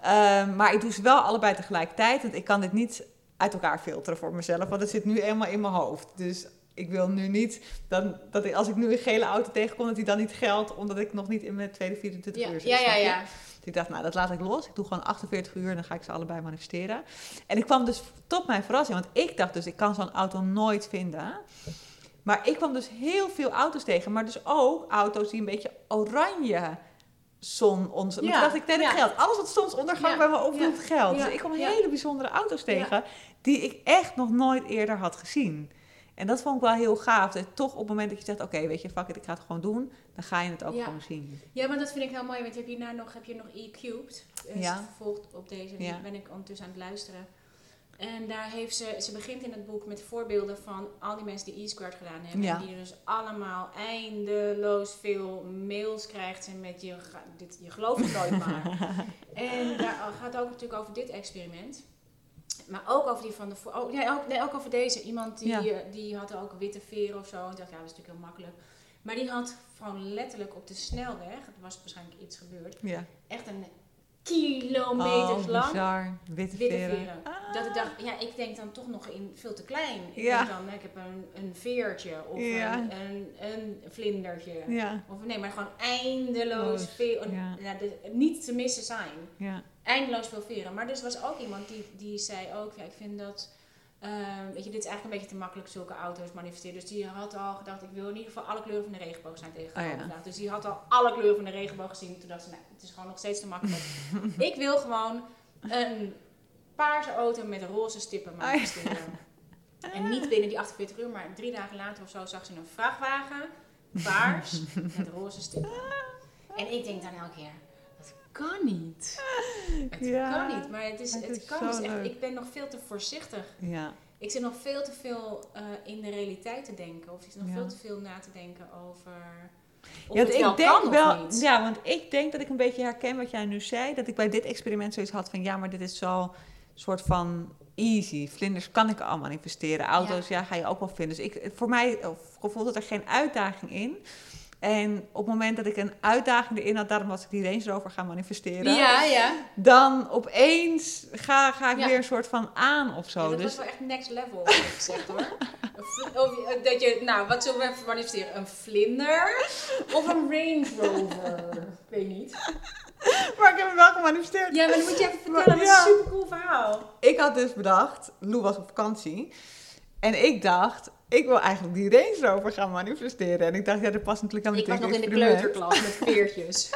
Ehm, maar ik doe ze wel allebei tegelijkertijd, want ik kan dit niet uit elkaar filteren voor mezelf, want het zit nu eenmaal in mijn hoofd. Dus ik wil nu niet dan, dat ik, als ik nu een gele auto tegenkom, dat die dan niet geldt, omdat ik nog niet in mijn tweede 24 Ja, uur zit. ja, ja. ja. Dus ik dacht, nou, dat laat ik los. Ik doe gewoon 48 uur en dan ga ik ze allebei manifesteren. En ik kwam dus tot mijn verrassing, want ik dacht dus, ik kan zo'n auto nooit vinden. Maar ik kwam dus heel veel auto's tegen. Maar dus ook auto's die een beetje oranje zon ons. Ja, dacht ik, ja. geld. Alles wat zonsondergang ja. bij me opdoet, geld. Dus ik kwam hele bijzondere auto's tegen die ik echt nog nooit eerder had gezien. En dat vond ik wel heel gaaf. Dat toch op het moment dat je zegt, oké, weet je, fuck it, ik ga het gewoon doen, dan ga je het ook gewoon zien. Ja, maar dat vind ik heel mooi, want je hebt hierna nog, heb je nog e-cubed. Dus ja. vervolgd op deze, ben ik ondertussen aan het luisteren. En daar heeft ze, ze begint in het boek met voorbeelden van al die mensen die e-squared gedaan hebben. Ja. En die dus allemaal eindeloos veel mails krijgt en met je, dit, je gelooft het nooit maar. en daar gaat ook natuurlijk over dit experiment. Maar ook over die van de oh, nee, ook, nee, ook over deze. Iemand die, eh, die had ook witte veren of zo. En dacht, ja, dat is natuurlijk heel makkelijk. Maar die had gewoon letterlijk op de snelweg, het was waarschijnlijk iets gebeurd, ja. echt een kilometers oh, lang. Bizar. Witte, veren. Dat ik dacht, ja, ik denk dan toch nog in veel te klein. Ik ja. denk dan, ik heb een, een veertje of een, een, een, vlindertje. Of nee, maar gewoon eindeloos veel. Ja. de, niet te missen zijn. Ja. Eindeloos veel veren. Maar dus was ook iemand die, die zei ook, ja, ik vind dat Ehm, weet je, dit is eigenlijk een beetje te makkelijk zulke auto's manifesteren. Dus die had al gedacht, ik wil in ieder geval alle kleuren van de regenboog zijn tegengekomen. Oh, ja. Dus die had al alle kleuren van de regenboog gezien. Toen dacht ze, nee, het is gewoon nog steeds te makkelijk. ik wil gewoon een paarse auto met roze stippen oh, manifesteren. En niet binnen die 48 uur, maar drie dagen later of zo zag ze een vrachtwagen, paars, met roze stippen. En ik denk dan elke keer, kan niet. Het kan niet, maar het, is, het, kan dus echt. Ik ben nog veel te voorzichtig. Ja. Ik zit nog veel te veel uh, in de realiteit te denken. Of ik zit nog veel te veel na te denken over... ja, ik wel denk wel, ja, want ik denk dat ik een beetje herken wat jij nu zei. Dat ik bij dit experiment zoiets had van ja, maar dit is zo soort van easy. Vlinders kan ik allemaal investeren. Auto's, ja, ga je ook wel vinden. Dus ik, voor mij voelt er geen uitdaging in. En op het moment dat ik een uitdaging erin had, daarom was ik die Range Rover gaan manifesteren. Ja, ja. Dan opeens ga, ga ik weer een soort van aan of zo. Ja, dat dus... was wel echt next level, zeg hoor. Of, dat je, nou, wat zullen we even manifesteren? Een vlinder of een Range Rover? ik weet niet. Maar ik heb hem wel gemanifesteerd. Ja, maar dan moet je even vertellen, dat is een super cool verhaal. Ik had dus bedacht, Lou was op vakantie. En ik dacht, ik wil eigenlijk die Range Rover gaan manifesteren. En ik dacht, ja, dat past natuurlijk aan mijn Ik was nog in de kleuterklas met veertjes.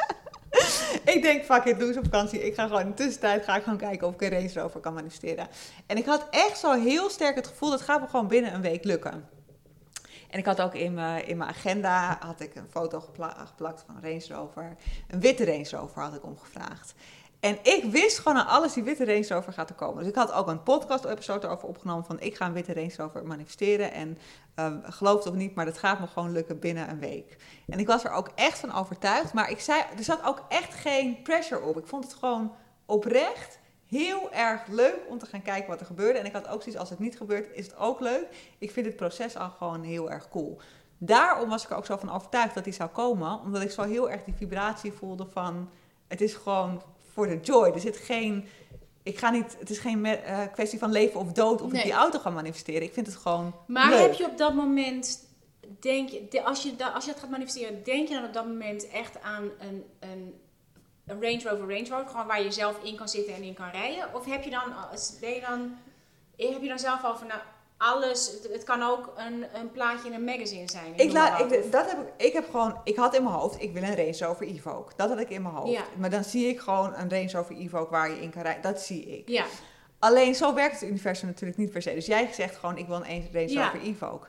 ik denk, fuck it, doe eens op vakantie. Ik ga gewoon in de tussentijd ga ik gewoon kijken of ik een Range Rover kan manifesteren. En ik had echt zo heel sterk het gevoel, dat gaat me gewoon binnen een week lukken. En ik had ook in mijn, in mijn agenda had ik een foto geplakt van een Range Rover. Een witte Range Rover had ik omgevraagd. En ik wist gewoon aan alles die witte Range Rover gaat er komen. Dus ik had ook een podcast-episode over opgenomen van ik ga een witte Range Rover manifesteren. En uh, geloof het of niet, maar dat gaat me gewoon lukken binnen een week. En ik was er ook echt van overtuigd. Maar ik zei, er zat ook echt geen pressure op. Ik vond het gewoon oprecht heel erg leuk om te gaan kijken wat er gebeurde. En ik had ook zoiets, als het niet gebeurt, is het ook leuk. Ik vind het proces al gewoon heel erg cool. Daarom was ik er ook zo van overtuigd dat die zou komen. Omdat ik zo heel erg die vibratie voelde van... Het is gewoon voor de joy. Er zit geen. Ik ga niet, het is geen uh, kwestie van leven of dood of ik die auto ga manifesteren. Ik vind het gewoon. Maar heb je op dat moment, denk je, als je, als je het gaat manifesteren, denk je dan op dat moment echt aan een, een, een Range Rover Range Rover, gewoon waar je zelf in kan zitten en in kan rijden? Of heb je dan, ben je dan, heb je dan zelf al van, nou, alles. Het kan ook een, een plaatje in een magazine zijn. Ik, laat, ik, dat heb ik, ik heb gewoon, ik had in mijn hoofd, ik wil een Range Rover Evoque. Dat had ik in mijn hoofd. Maar dan zie ik gewoon een Range Rover Evoque waar je in kan rijden. Dat zie ik. Ja. Alleen zo werkt het universum natuurlijk niet per se. Dus jij zegt gewoon, ik wil een Range Rover Evoque.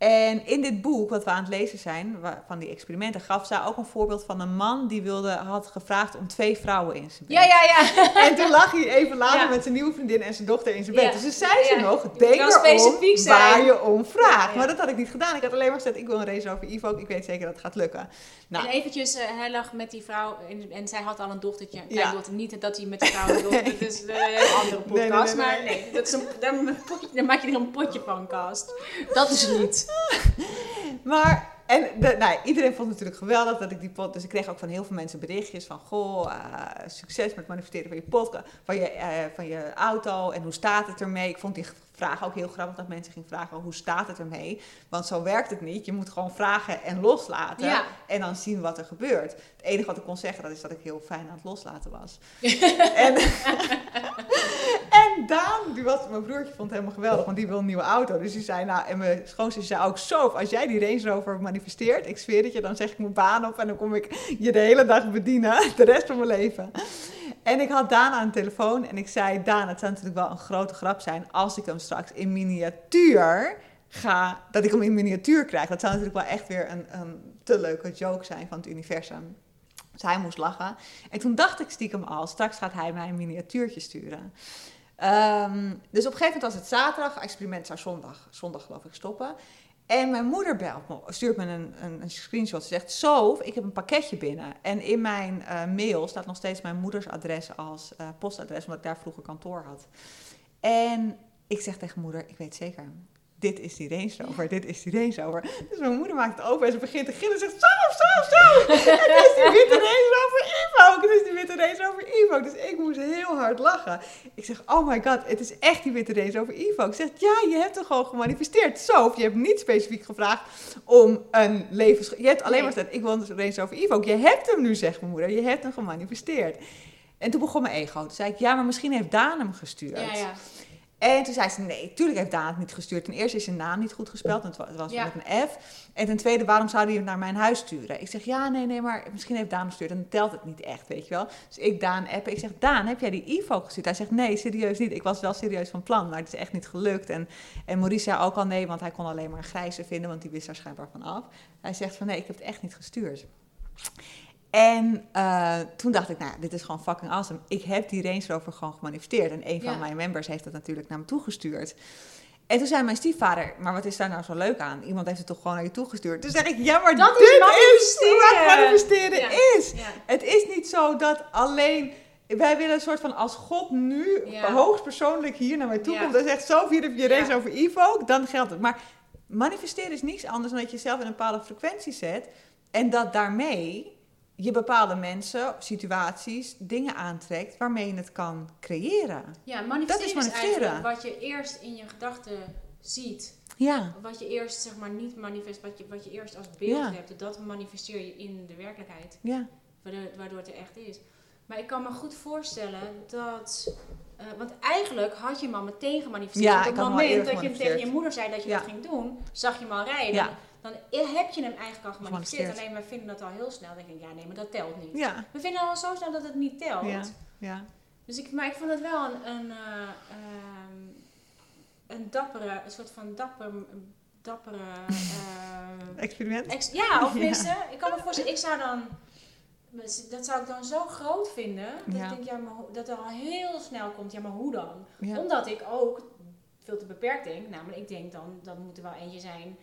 En in dit boek, wat we aan het lezen zijn, van die experimenten, gaf zij ook een voorbeeld van een man die wilde, had gevraagd om twee vrouwen in zijn bed. Ja, ja, ja. En toen lag hij even later met zijn nieuwe vriendin en zijn dochter in zijn bed. Dus toen zei ze nog, denk erom waar je om vraagt. Maar dat had ik niet gedaan. Ik had alleen maar gezegd, ik wil een race over Ivo, ik weet zeker dat het gaat lukken. Nou. En eventjes, uh, hij lag met die vrouw en, en, zij had al een dochtertje. Ja. dochter, niet dat hij met de vrouw een dochter, dat is een andere podcast. maar nee, dat is een, daar, maak je er een potje van, cast. Dat is niet. maar, en de, nou, iedereen vond het natuurlijk geweldig dat ik die podcast... Dus ik kreeg ook van heel veel mensen berichtjes van... Goh, uh, succes met manifesteren van je podcast, van je, uh, van je auto en hoe staat het ermee? Ik vond die vragen. Ook heel grappig dat mensen gingen vragen, hoe staat het ermee? Want zo werkt het niet. Je moet gewoon vragen en loslaten. Ja. En dan zien wat er gebeurt. Het enige wat ik kon zeggen, dat is dat ik heel fijn aan het loslaten was. en, en Daan, die was, mijn broertje vond het helemaal geweldig, want die wil een nieuwe auto. Dus die zei, nou, en mijn schoonzus zei ook zo, als jij die Range Rover manifesteert, ik zweer het je, dan zeg ik mijn baan op en dan kom ik je de hele dag bedienen, de rest van mijn leven. En ik had Daan aan de telefoon en ik zei, Daan, het zou natuurlijk wel een grote grap zijn als ik hem straks in miniatuur ga, dat ik hem in miniatuur krijg. Dat zou natuurlijk wel echt weer een, een te leuke joke zijn van het universum. Dus hij moest lachen. En toen dacht ik stiekem al, straks gaat hij mij een miniatuurtje sturen. Ehm, dus op een gegeven moment was het zaterdag, experiment zou zondag, zondag geloof ik stoppen. En mijn moeder belt me, stuurt me een, een, een screenshot. Ze zegt, zo, ik heb een pakketje binnen. En in mijn uh, mail staat nog steeds mijn moeders adres als uh, postadres, omdat ik daar vroeger kantoor had. En ik zeg tegen moeder, ik weet zeker, dit is die Range Rover, dit is die Range Rover. Dus mijn moeder maakt het open en ze begint te gillen en zegt, zo, zo, zo. het is die witte Range Rover Evoque, het is die witte Range Rover Evoque. Dus ik moest heel hard lachen. Ik zeg, oh my god, het is echt die witte Range Rover Evoque. Ze zegt, ja, je hebt er gewoon gemanifesteerd. Zo, of je hebt niet specifiek gevraagd om een levens... Je hebt alleen maar gezegd, ik wil een Range Rover Evoque. Je hebt hem nu, zegt mijn moeder, je hebt hem gemanifesteerd. En toen begon mijn ego. Toen zei ik, ja, maar misschien heeft Daan hem gestuurd. Ja, ja. En toen zei ze, nee, tuurlijk heeft Daan het niet gestuurd. Ten eerste is zijn naam niet goed gespeld, want het was Ja. met een F. En ten tweede, waarom zou hij hem naar mijn huis sturen? Ik zeg, ja, nee, nee, maar misschien heeft Daan gestuurd. En dan telt het niet echt, weet je wel. Dus ik Daan appen. Ik zeg, Daan, heb jij die Ivo gestuurd? Hij zegt, nee, serieus niet. Ik was wel serieus van plan, maar het is echt niet gelukt. En, en Maurice zei ook al nee, want hij kon alleen maar een grijze vinden, want die wist daar schijnbaar van af. Hij zegt van, nee, ik heb het echt niet gestuurd. En eh, toen dacht ik, nou, dit is gewoon fucking awesome. Ik heb die Range Rover gewoon gemanifesteerd. En een van mijn members heeft dat natuurlijk naar me toegestuurd. En toen zei mijn stiefvader, maar wat is daar nou zo leuk aan? Iemand heeft het toch gewoon naar je toegestuurd? Toen zeg ik, ja, maar Dat dit is wat manifesteren Ja. is. Ja. Het is niet zo dat alleen... Wij willen een soort van, als God nu hoogstpersoonlijk hier naar mij toe komt en zegt, zo hier heb je Range over Evoque, dan geldt het. Maar manifesteren is niets anders dan dat je jezelf in een bepaalde frequentie zet en dat daarmee je bepaalde mensen, situaties, dingen aantrekt waarmee je het kan creëren. Ja, manifesteren is is, manifesteren. eigenlijk wat je eerst in je gedachten ziet. Ja, Wat je eerst zeg maar niet manifest, wat je, wat je eerst als beeld Ja. hebt, dat manifesteer je in de werkelijkheid. ja, Waardoor, waardoor het er echt is. Maar ik kan me goed voorstellen dat. eh, want eigenlijk had je hem al meteen gemanifesteerd. Ja, Op het moment dat je tegen je moeder zei dat je Ja. dat ging doen, zag je hem al rijden. Ja. Dan, heb je hem eigenlijk al gemanifesteerd. Alleen wij vinden dat al heel snel. Dan denk ik, ja, nee, maar dat telt niet. ja, We vinden al zo snel dat het niet telt. ja, ja. Dus ik, maar ik vond het wel een, een, eh, ehm, een dappere, een soort van dapper, dappere. eh, Experiment. ex- ja, of Ja. tenminste, ik kan me voorstellen, ik zou dan. Dat zou ik dan zo groot vinden. Dat Ja. ik denk, ja, maar dat er al heel snel komt, ja, maar hoe dan? Omdat ik ook veel te beperkt denk. Namelijk, ik denk dan, dat moet er wel eentje zijn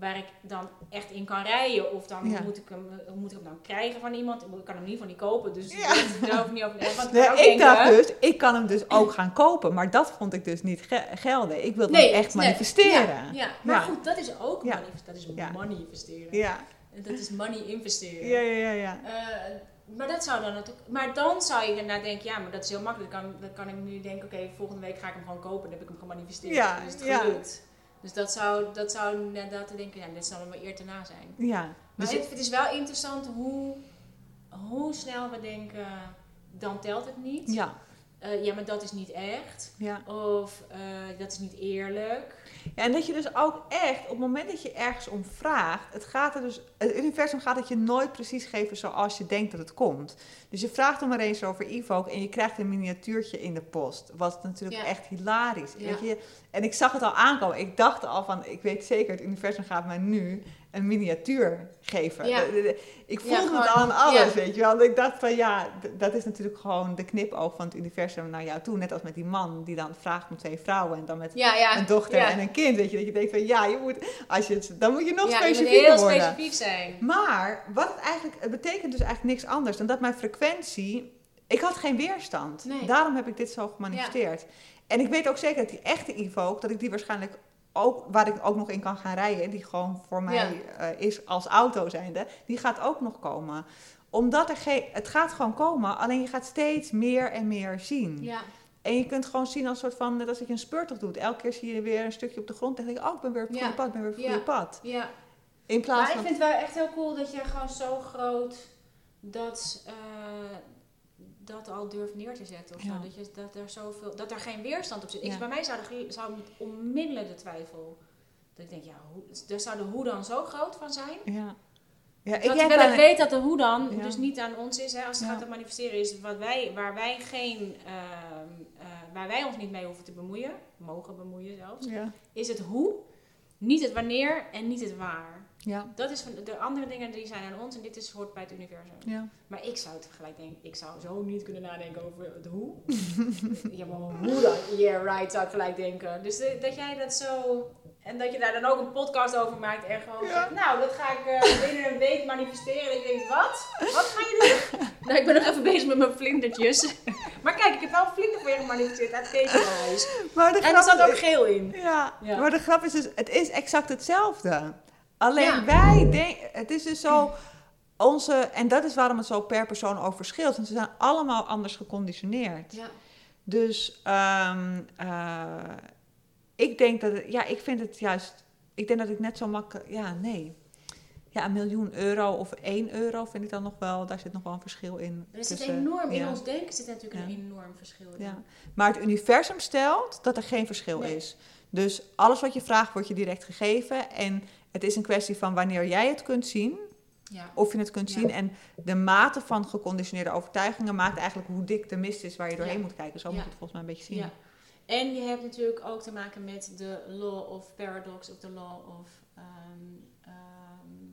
waar ik dan echt in kan rijden. Of dan Ja. moet, ik hem, moet ik hem dan krijgen van iemand. Ik kan hem niet van die kopen, dus Ja. daar hoef ik niet over Nee, kan ook ik dacht dus, ik kan hem dus ook gaan kopen, maar dat vond ik dus niet ge- gelden. Ik wilde hem echt nee, manifesteren. Ja, ja. maar goed, dat is ook Ja. manif- dat is Ja. manifesteren. Ja, Dat is money investeren. ja, ja, ja. ja. Eh, maar dat zou dan natuurlijk. Maar dan zou je daarna denken, ja, maar dat is heel makkelijk. Dan kan, dan kan ik nu denken, oké, volgende week ga ik hem gewoon kopen. Dan heb ik hem gemanifesteerd. Ja, Dan is het gelukt. Dus dat zou, dat zou inderdaad te denken, ja, dit zal hem wel eer te na zijn. ja. Maar Dus het, het is wel interessant hoe, hoe snel we denken, dan telt het niet. ja, Eh, ja, maar dat is niet echt. ja. Of eh, dat is niet eerlijk. Ja, en dat je dus ook echt, op het moment dat je ergens om vraagt, het gaat er dus, het universum gaat het je nooit precies geven zoals je denkt dat het komt. Dus je vraagt om er eens over Evoque en je krijgt een miniatuurtje in de post. Wat natuurlijk Ja. echt hilarisch. Ja. Weet je? En ik zag het al aankomen. Ik dacht al van, ik weet zeker, het universum gaat mij nu een miniatuur geven. Ja. Ik Ja, voelde het al aan alles, ja. weet je wel. Ik dacht van, ja, dat is natuurlijk gewoon de knipoog van het universum naar jou toe. Net als met die man die dan vraagt om twee vrouwen en dan met Ja, ja. een dochter en een kind. Weet je, dat je denkt van ja, je moet, als je het, dan moet je nog specifieker heel worden. specifiek zijn. Maar wat het eigenlijk, het betekent dus eigenlijk niks anders dan dat mijn frequentie, ik had geen weerstand. Nee. Daarom heb ik dit zo gemanifesteerd. En ik weet ook zeker dat die echte Evoque, dat ik die waarschijnlijk ook, waar ik ook nog in kan gaan rijden, die gewoon voor mij eh, is als auto zijnde, die gaat ook nog komen. Omdat er geen, het gaat gewoon komen, alleen je gaat steeds meer en meer zien. Ja. En je kunt gewoon zien als soort van, net als dat je een speurtocht doet. Elke keer zie je weer een stukje op de grond en denk je, oh, ik ben weer op het Ja. goede pad, ik ben weer op het goede pad. Ja, In plaats maar ik van... vind het wel echt heel cool dat je gewoon zo groot dat, eh, dat al durft neer te zetten. Of Ja. zo. Dat, je, dat, er zoveel, dat er geen weerstand op zit. Ik, bij mij zou, er, zou onmiddellijk de twijfel. Dat ik denk, ja, hoe, daar zou de hoe dan zo groot van zijn. Ja. Ja, ik weet dat de hoe dan Ja. dus niet aan ons is. Hè, als het gaat om manifesteren is wat wij, waar wij geen... ehm, eh, waar wij ons niet mee hoeven te bemoeien. Mogen bemoeien zelfs. Is het hoe. Niet het wanneer en niet het waar. Ja. Dat is van de andere dingen die zijn aan ons en dit is hoort bij het universum. Ja. Maar ik zou het gelijk denken, ik zou zo niet kunnen nadenken over het hoe. ja, maar hoe dan? Yeah, right, zou ik gelijk denken. Dus dat jij dat zo. En dat je daar dan ook een podcast over maakt en gewoon Ja. zegt, nou, dat ga ik eh, binnen een week manifesteren. En ik denk, wat? Wat ga je doen? nou, ik ben nog even bezig met mijn vlindertjes. maar kijk, ik heb wel vlinder voor je gemanifesteerd uit de En er zat ook geel in. Ja, Ja. maar de grap is dus, het is exact hetzelfde. Alleen Ja. wij denken, het is dus zo, onze, en dat is waarom het zo per persoon ook verschilt. Want ze zijn allemaal anders geconditioneerd. Ja. Dus ehm, eh, ik denk dat, het, ja, ik vind het juist, ik denk dat ik net zo makkelijk, ja, nee. Ja, een miljoen euro of één euro vind ik dan nog wel, daar zit nog wel een verschil in. Er zit enorm, in ons denken zit natuurlijk Ja. een enorm verschil in. Ja. Maar het universum stelt dat er geen verschil Nee. is. Dus alles wat je vraagt wordt je direct gegeven. En het is een kwestie van wanneer jij het kunt zien, Ja. of je het kunt Ja. zien. En de mate van geconditioneerde overtuigingen maakt eigenlijk hoe dik de mist is waar je doorheen Ja. moet kijken. Zo moet je het volgens mij een beetje zien. Ja. En je hebt natuurlijk ook te maken met de law of paradox of de law of. ehm, ehm,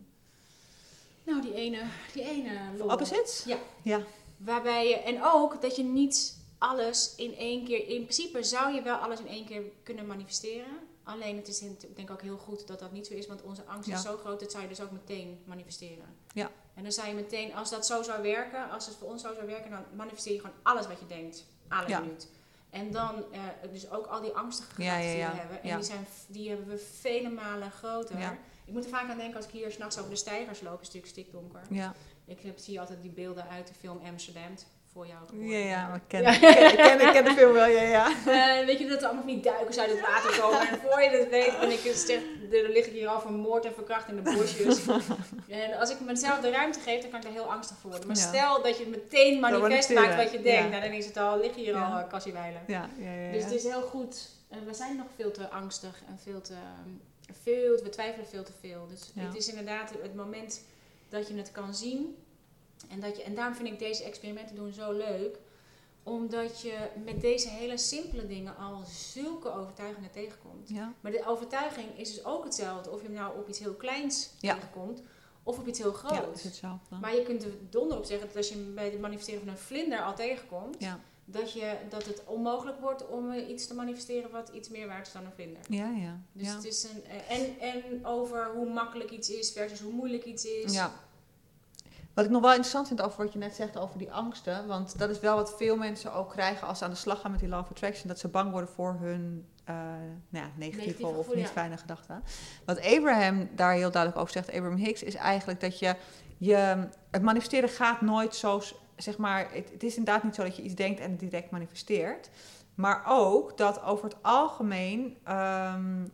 nou, die ene. Die ene law. Opposites? Ja. Ja. Waarbij je. En ook dat je niet alles in één keer. In principe zou je wel alles in één keer kunnen manifesteren. Alleen het is ik denk ook heel goed dat dat niet zo is, want onze angst Ja. is zo groot, dat zou je dus ook meteen manifesteren. Ja. En dan zou je meteen, als dat zo zou werken, als het voor ons zo zou werken, dan manifesteer je gewoon alles wat je denkt, alle Ja. minuut. En dan, eh, dus ook al die angstige gedachten ja, die we hebben, en die, zijn, die hebben we vele malen groter. Ik moet er vaak aan denken als ik hier s'nachts over de stijgers loop, is het natuurlijk stikdonker. Ja, Ik heb, zie altijd die beelden uit de film Amsterdam, voor jou. geworden. ja, ja, maar ik ken, Ja. ik ken, ik ken, ik ken de film wel, ja, ja. Eh, weet je dat er allemaal die duikers uit het water komen. En voor je het weet, ben ik dus zeg, dan lig ik hier al vermoord en verkracht in de bosjes. en als ik mezelf de ruimte geef, dan kan ik er heel angstig voor worden. Maar Ja. stel dat je meteen manifest maakt wat je denkt, nou, dan is het al, lig je hier al uh, kassiewijlen. ja, ja, ja, Dus het is heel goed. En we zijn nog veel te angstig en veel te, veel, we twijfelen veel te veel. Dus het is inderdaad het moment dat je het kan zien. En, dat je, en daarom vind ik deze experimenten doen zo leuk. Omdat je met deze hele simpele dingen al zulke overtuigingen tegenkomt. ja. Maar de overtuiging is dus ook hetzelfde. Of je hem nou op iets heel kleins Ja. tegenkomt. Of op iets heel groots. maar je kunt er donder op zeggen dat als je hem bij het manifesteren van een vlinder al tegenkomt. Dat, je, dat het onmogelijk wordt om eh, iets te manifesteren wat iets meer waard is dan een vlinder. ja, ja. Dus het is een. eh, En, en over hoe makkelijk iets is versus hoe moeilijk iets is. Ja. Wat ik nog wel interessant vind over wat je net zegt over die angsten. Want dat is wel wat veel mensen ook krijgen als ze aan de slag gaan met die law of attraction. Dat ze bang worden voor hun eh, nou ja, negatieve, of niet ja. fijne gedachten. Wat Abraham daar heel duidelijk over zegt, Abraham Hicks, is eigenlijk dat je, je het manifesteren gaat nooit zo, zeg maar, het, het is inderdaad niet zo dat je iets denkt en het direct manifesteert. Maar ook dat over het algemeen ehm,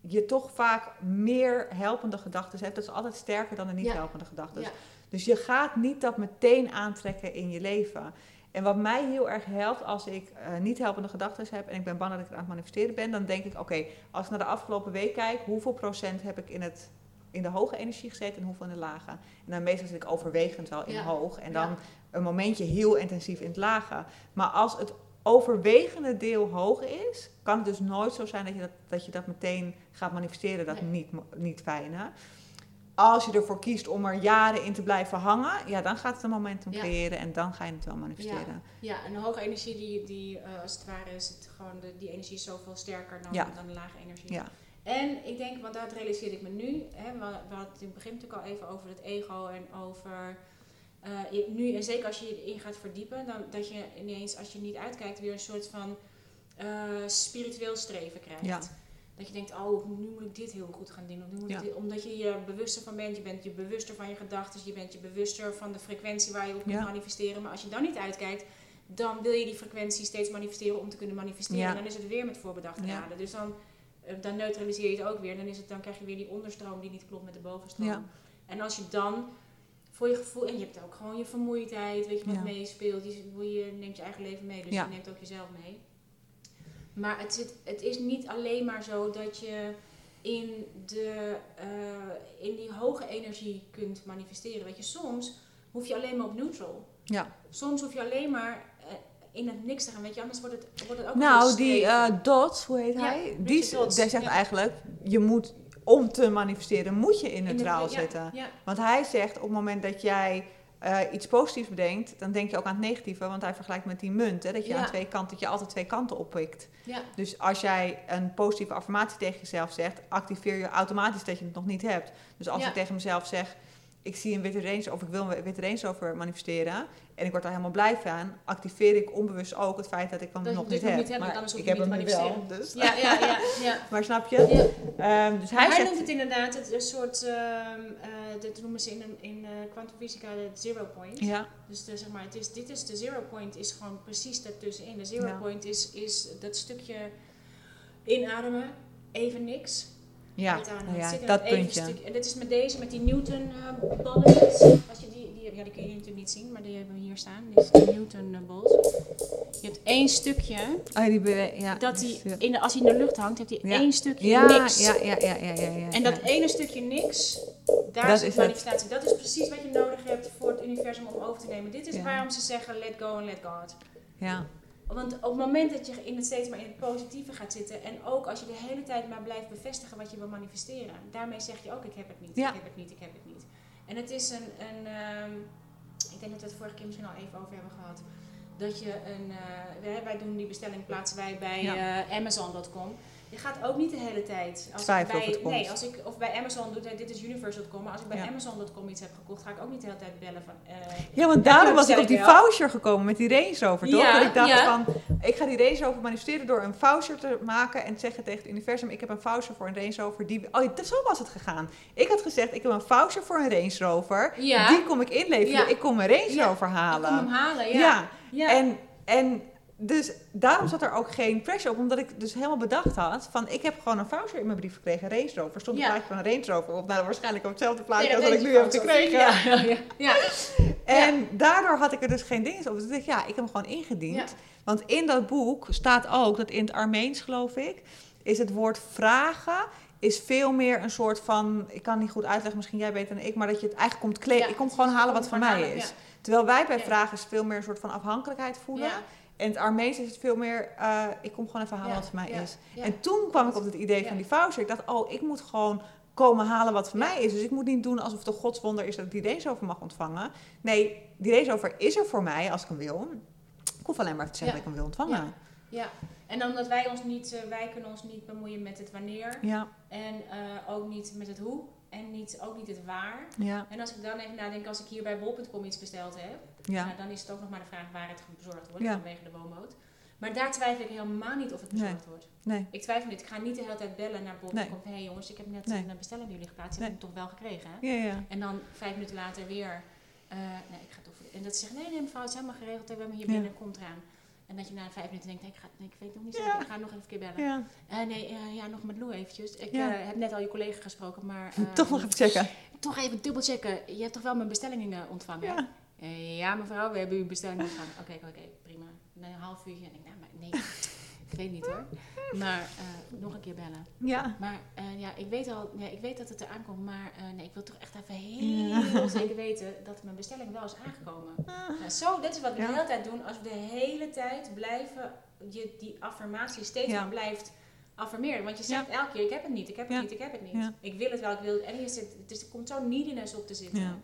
je toch vaak meer helpende gedachten hebt. Dat is altijd sterker dan de niet Ja. helpende gedachten. Dus je gaat niet dat meteen aantrekken in je leven. En wat mij heel erg helpt als ik eh, niet helpende gedachten heb en ik ben bang dat ik het aan het manifesteren ben, dan denk ik: oké, als ik naar de afgelopen week kijk, hoeveel procent heb ik in, het, in de hoge energie gezeten en hoeveel in de lage? En dan meestal zit ik overwegend wel in Ja. hoog en Ja. dan een momentje heel intensief in het lage. Maar als het overwegende deel hoog is, kan het dus nooit zo zijn dat je dat, dat, je dat meteen gaat manifesteren, dat Nee. niet, niet fijne. Als je ervoor kiest om er jaren in te blijven hangen, ja, dan gaat het een momentum Ja. creëren en dan ga je het wel manifesteren. Ja, en de hoge energie, die, die eh, als het ware is het gewoon, de, die energie is zoveel sterker dan, Ja. dan de lage energie. Ja. En ik denk, want dat realiseerde ik me nu, hè, we, we hadden het in het begin natuurlijk al even over het ego en over, eh, je- nu en zeker als je je erin gaat verdiepen, dan dat je ineens, als je niet uitkijkt, weer een soort van eh, spiritueel streven krijgt. Dat je denkt, oh, nu moet ik dit heel goed gaan doen. Of nu moet ik Ja. dit- omdat je je bewuster van bent. Je bent je bewuster van je gedachten. Je bent je bewuster van de frequentie waar je op kunt Ja. manifesteren. Maar als je dan niet uitkijkt, dan wil je die frequentie steeds manifesteren om te kunnen manifesteren. Ja. En dan is het weer met voorbedachte raden. Dus dan, eh, dan neutraliseer je het ook weer. Dan, is het, dan krijg je weer die onderstroom die niet klopt met de bovenstroom. En als je dan voor je gevoel, en je hebt ook gewoon je vermoeidheid, weet je wat meespeelt. Je, je neemt je eigen leven mee, dus je neemt ook jezelf mee. Maar het, zit, het is niet alleen maar zo dat je in, de, eh, in die hoge energie kunt manifesteren. Weet je, soms hoef je alleen maar op neutral. Ja. Soms hoef je alleen maar eh, in het niks te gaan, weet je, anders wordt het, wordt het ook Nou, die streven. eh Dots, hoe heet Ja, hij? Die, zegt ja. eigenlijk, je moet, om te manifesteren, moet je in In de- neutraal ja, zitten. Ja, Want hij zegt, op het moment dat jij eh, iets positiefs bedenkt, dan denk je ook aan het negatieve. Want hij vergelijkt met die munt, hè, dat je Ja. aan twee kanten, dat je altijd twee kanten oppikt. ja, Dus als jij een positieve affirmatie tegen jezelf zegt, activeer je automatisch dat je het nog niet hebt. Dus als Ja. ik tegen mezelf zeg, ik zie een witte range of ik wil een witte range over manifesteren en ik word daar helemaal blij van, activeer ik onbewust ook het feit dat ik hem Dat nog het niet heb. niet hebt, maar ik heb niet hem nu wel, dus. ja, ja, ja, ja. Maar snap je? Ja. Ehm, dus hij Hij, zegt, noemt het inderdaad het, een soort, ehm eh, dat noemen ze in, in eh kwantumfysica de zero point. ja, Dus de, zeg maar, het is, dit is de zero point is gewoon precies daartussenin. De zero Ja. point is, is dat stukje inademen, even niks. Ja, nou dat puntje. stuk- en dit is met deze, met die Newton eh, balletjes. Als je die, die, ja, die kun je natuurlijk niet zien, maar die hebben we hier staan. Dit is de Newton eh, balls. Je hebt één stukje, Oh, die ja. dat die in de, als hij in de lucht hangt, hij Ja. één stukje ja, niks. Ja, ja, ja, ja, ja. En dat ene stukje niks, daar Dat is het. manifestatie. Dat is precies wat je nodig hebt voor het universum om over te nemen. Dit is waarom ze zeggen let go and let God. Ja, Want op het moment dat je in het steeds maar in het positieve gaat zitten en ook als je de hele tijd maar blijft bevestigen wat je wil manifesteren, daarmee zeg je ook ik heb het niet, Ja. ik heb het niet, ik heb het niet. En het is een, een ehm, ik denk dat we het vorige keer misschien al even over hebben gehad, dat je een, eh, wij, wij doen die bestelling plaatsen wij bij Ja. eh, Amazon.com. Je gaat ook niet de hele tijd. Als ik bij, het. Nee, als ik of bij Amazon doe, dit is universe.com, maar als ik bij Ja. Amazon.com iets heb gekocht, ga ik ook niet de hele tijd bellen van. eh, Ja, want daarom was ik op die ik wel. voucher gekomen met die Range Rover, toch? Ja, dat ik dacht ja. van, ik ga die Range Rover manifesteren door een voucher te maken en te zeggen tegen het universum, ik heb een voucher voor een Range Rover. Die... Oh, zo was het gegaan. Ik had gezegd, ik heb een voucher voor een Range Rover. Die kom ik inleveren. Ik kom mijn Range Ja. Rover ik halen. kom hem halen. Ja. En, en dus daarom zat er ook geen pressure op, omdat ik dus helemaal bedacht had van, ik heb gewoon een voucher in mijn brief gekregen, Range Rover. Stond een Ja. plaatje van een Range Rover op. Nou, waarschijnlijk op hetzelfde plaatje als dat ik nu heb gekregen. Ja, ja. En daardoor had ik er dus geen dingen op. Dus ik dacht, ja, ik heb hem gewoon ingediend. Want in dat boek staat ook, dat in het Armeens geloof ik, is het woord vragen is veel meer een soort van, ik kan het niet goed uitleggen, misschien jij beter dan ik, maar dat je het eigenlijk komt kleden. Ik kom gewoon halen wat van mij is. Terwijl wij bij vragen is veel meer een soort van afhankelijkheid voelen. En het Armeens is het veel meer, eh, ik kom gewoon even halen Ja, wat van mij ja, is. ja. En toen kwam ik op het idee van die voucher. Ik dacht, oh, ik moet gewoon komen halen wat Ja. mij is. Dus ik moet niet doen alsof het een godswonder is dat ik die deze over mag ontvangen. Nee, die deze over is er voor mij als ik hem wil. Ik hoef alleen maar te zeggen dat ik hem wil ontvangen. Ja, en omdat wij ons niet, eh, wij kunnen ons niet bemoeien met het wanneer Ja, en eh, ook niet met het hoe en niet, ook niet het waar. ja, En als ik dan even nadenk, als ik hier bij bol.com iets besteld heb, ja. nou, dan is het ook nog maar de vraag waar het bezorgd wordt Ja. vanwege de woonboot. Maar daar twijfel ik helemaal niet of het bezorgd Nee. wordt. Nee, Ik twijfel niet. Ik ga niet de hele tijd bellen naar bol.com. Nee. Hé hey jongens, ik heb net Nee. een bestelling bij jullie geplaatst. Nee. Heb ik hem toch wel gekregen? Hè? En dan vijf minuten later weer, eh, nee, ik ga toch. En dat ze zeggen, nee, nee, mevrouw, het is helemaal geregeld. We hebben hier binnen, komt eraan. En dat je na vijf minuten denkt, nee, ik, ga, nee, ik weet nog niet Ja. zeker, ik ga nog even een keer bellen. ja. Eh, nee, eh, ja, nog met Lou eventjes. Ik Ja. eh, heb net al je collega gesproken, maar... Toch nog even checken. Toch even dubbelchecken. Je hebt toch wel mijn bestelling eh, ontvangen? Ja. Ja, mevrouw, we hebben uw bestelling ontvangen. Oké, oké, prima. Na een half uurtje. En ik, nou, maar nee, ik weet niet hoor. Maar eh, nog een keer bellen. Ja. Maar eh, ja, ik weet al, ja, ik weet dat het eraan komt, maar eh, nee, ik wil toch echt even heel zeker weten dat mijn bestelling wel is aangekomen. Nou, zo, dat is wat we Ja. de hele tijd doen. Als we de hele tijd blijven, je die affirmatie steeds Ja. blijft affirmeren. Want je zegt elke keer, ik heb het niet, ik heb het niet, ik heb het niet. Ik wil het wel, ik wil het. En hier zit, het is, er komt zo'n neediness op te zitten.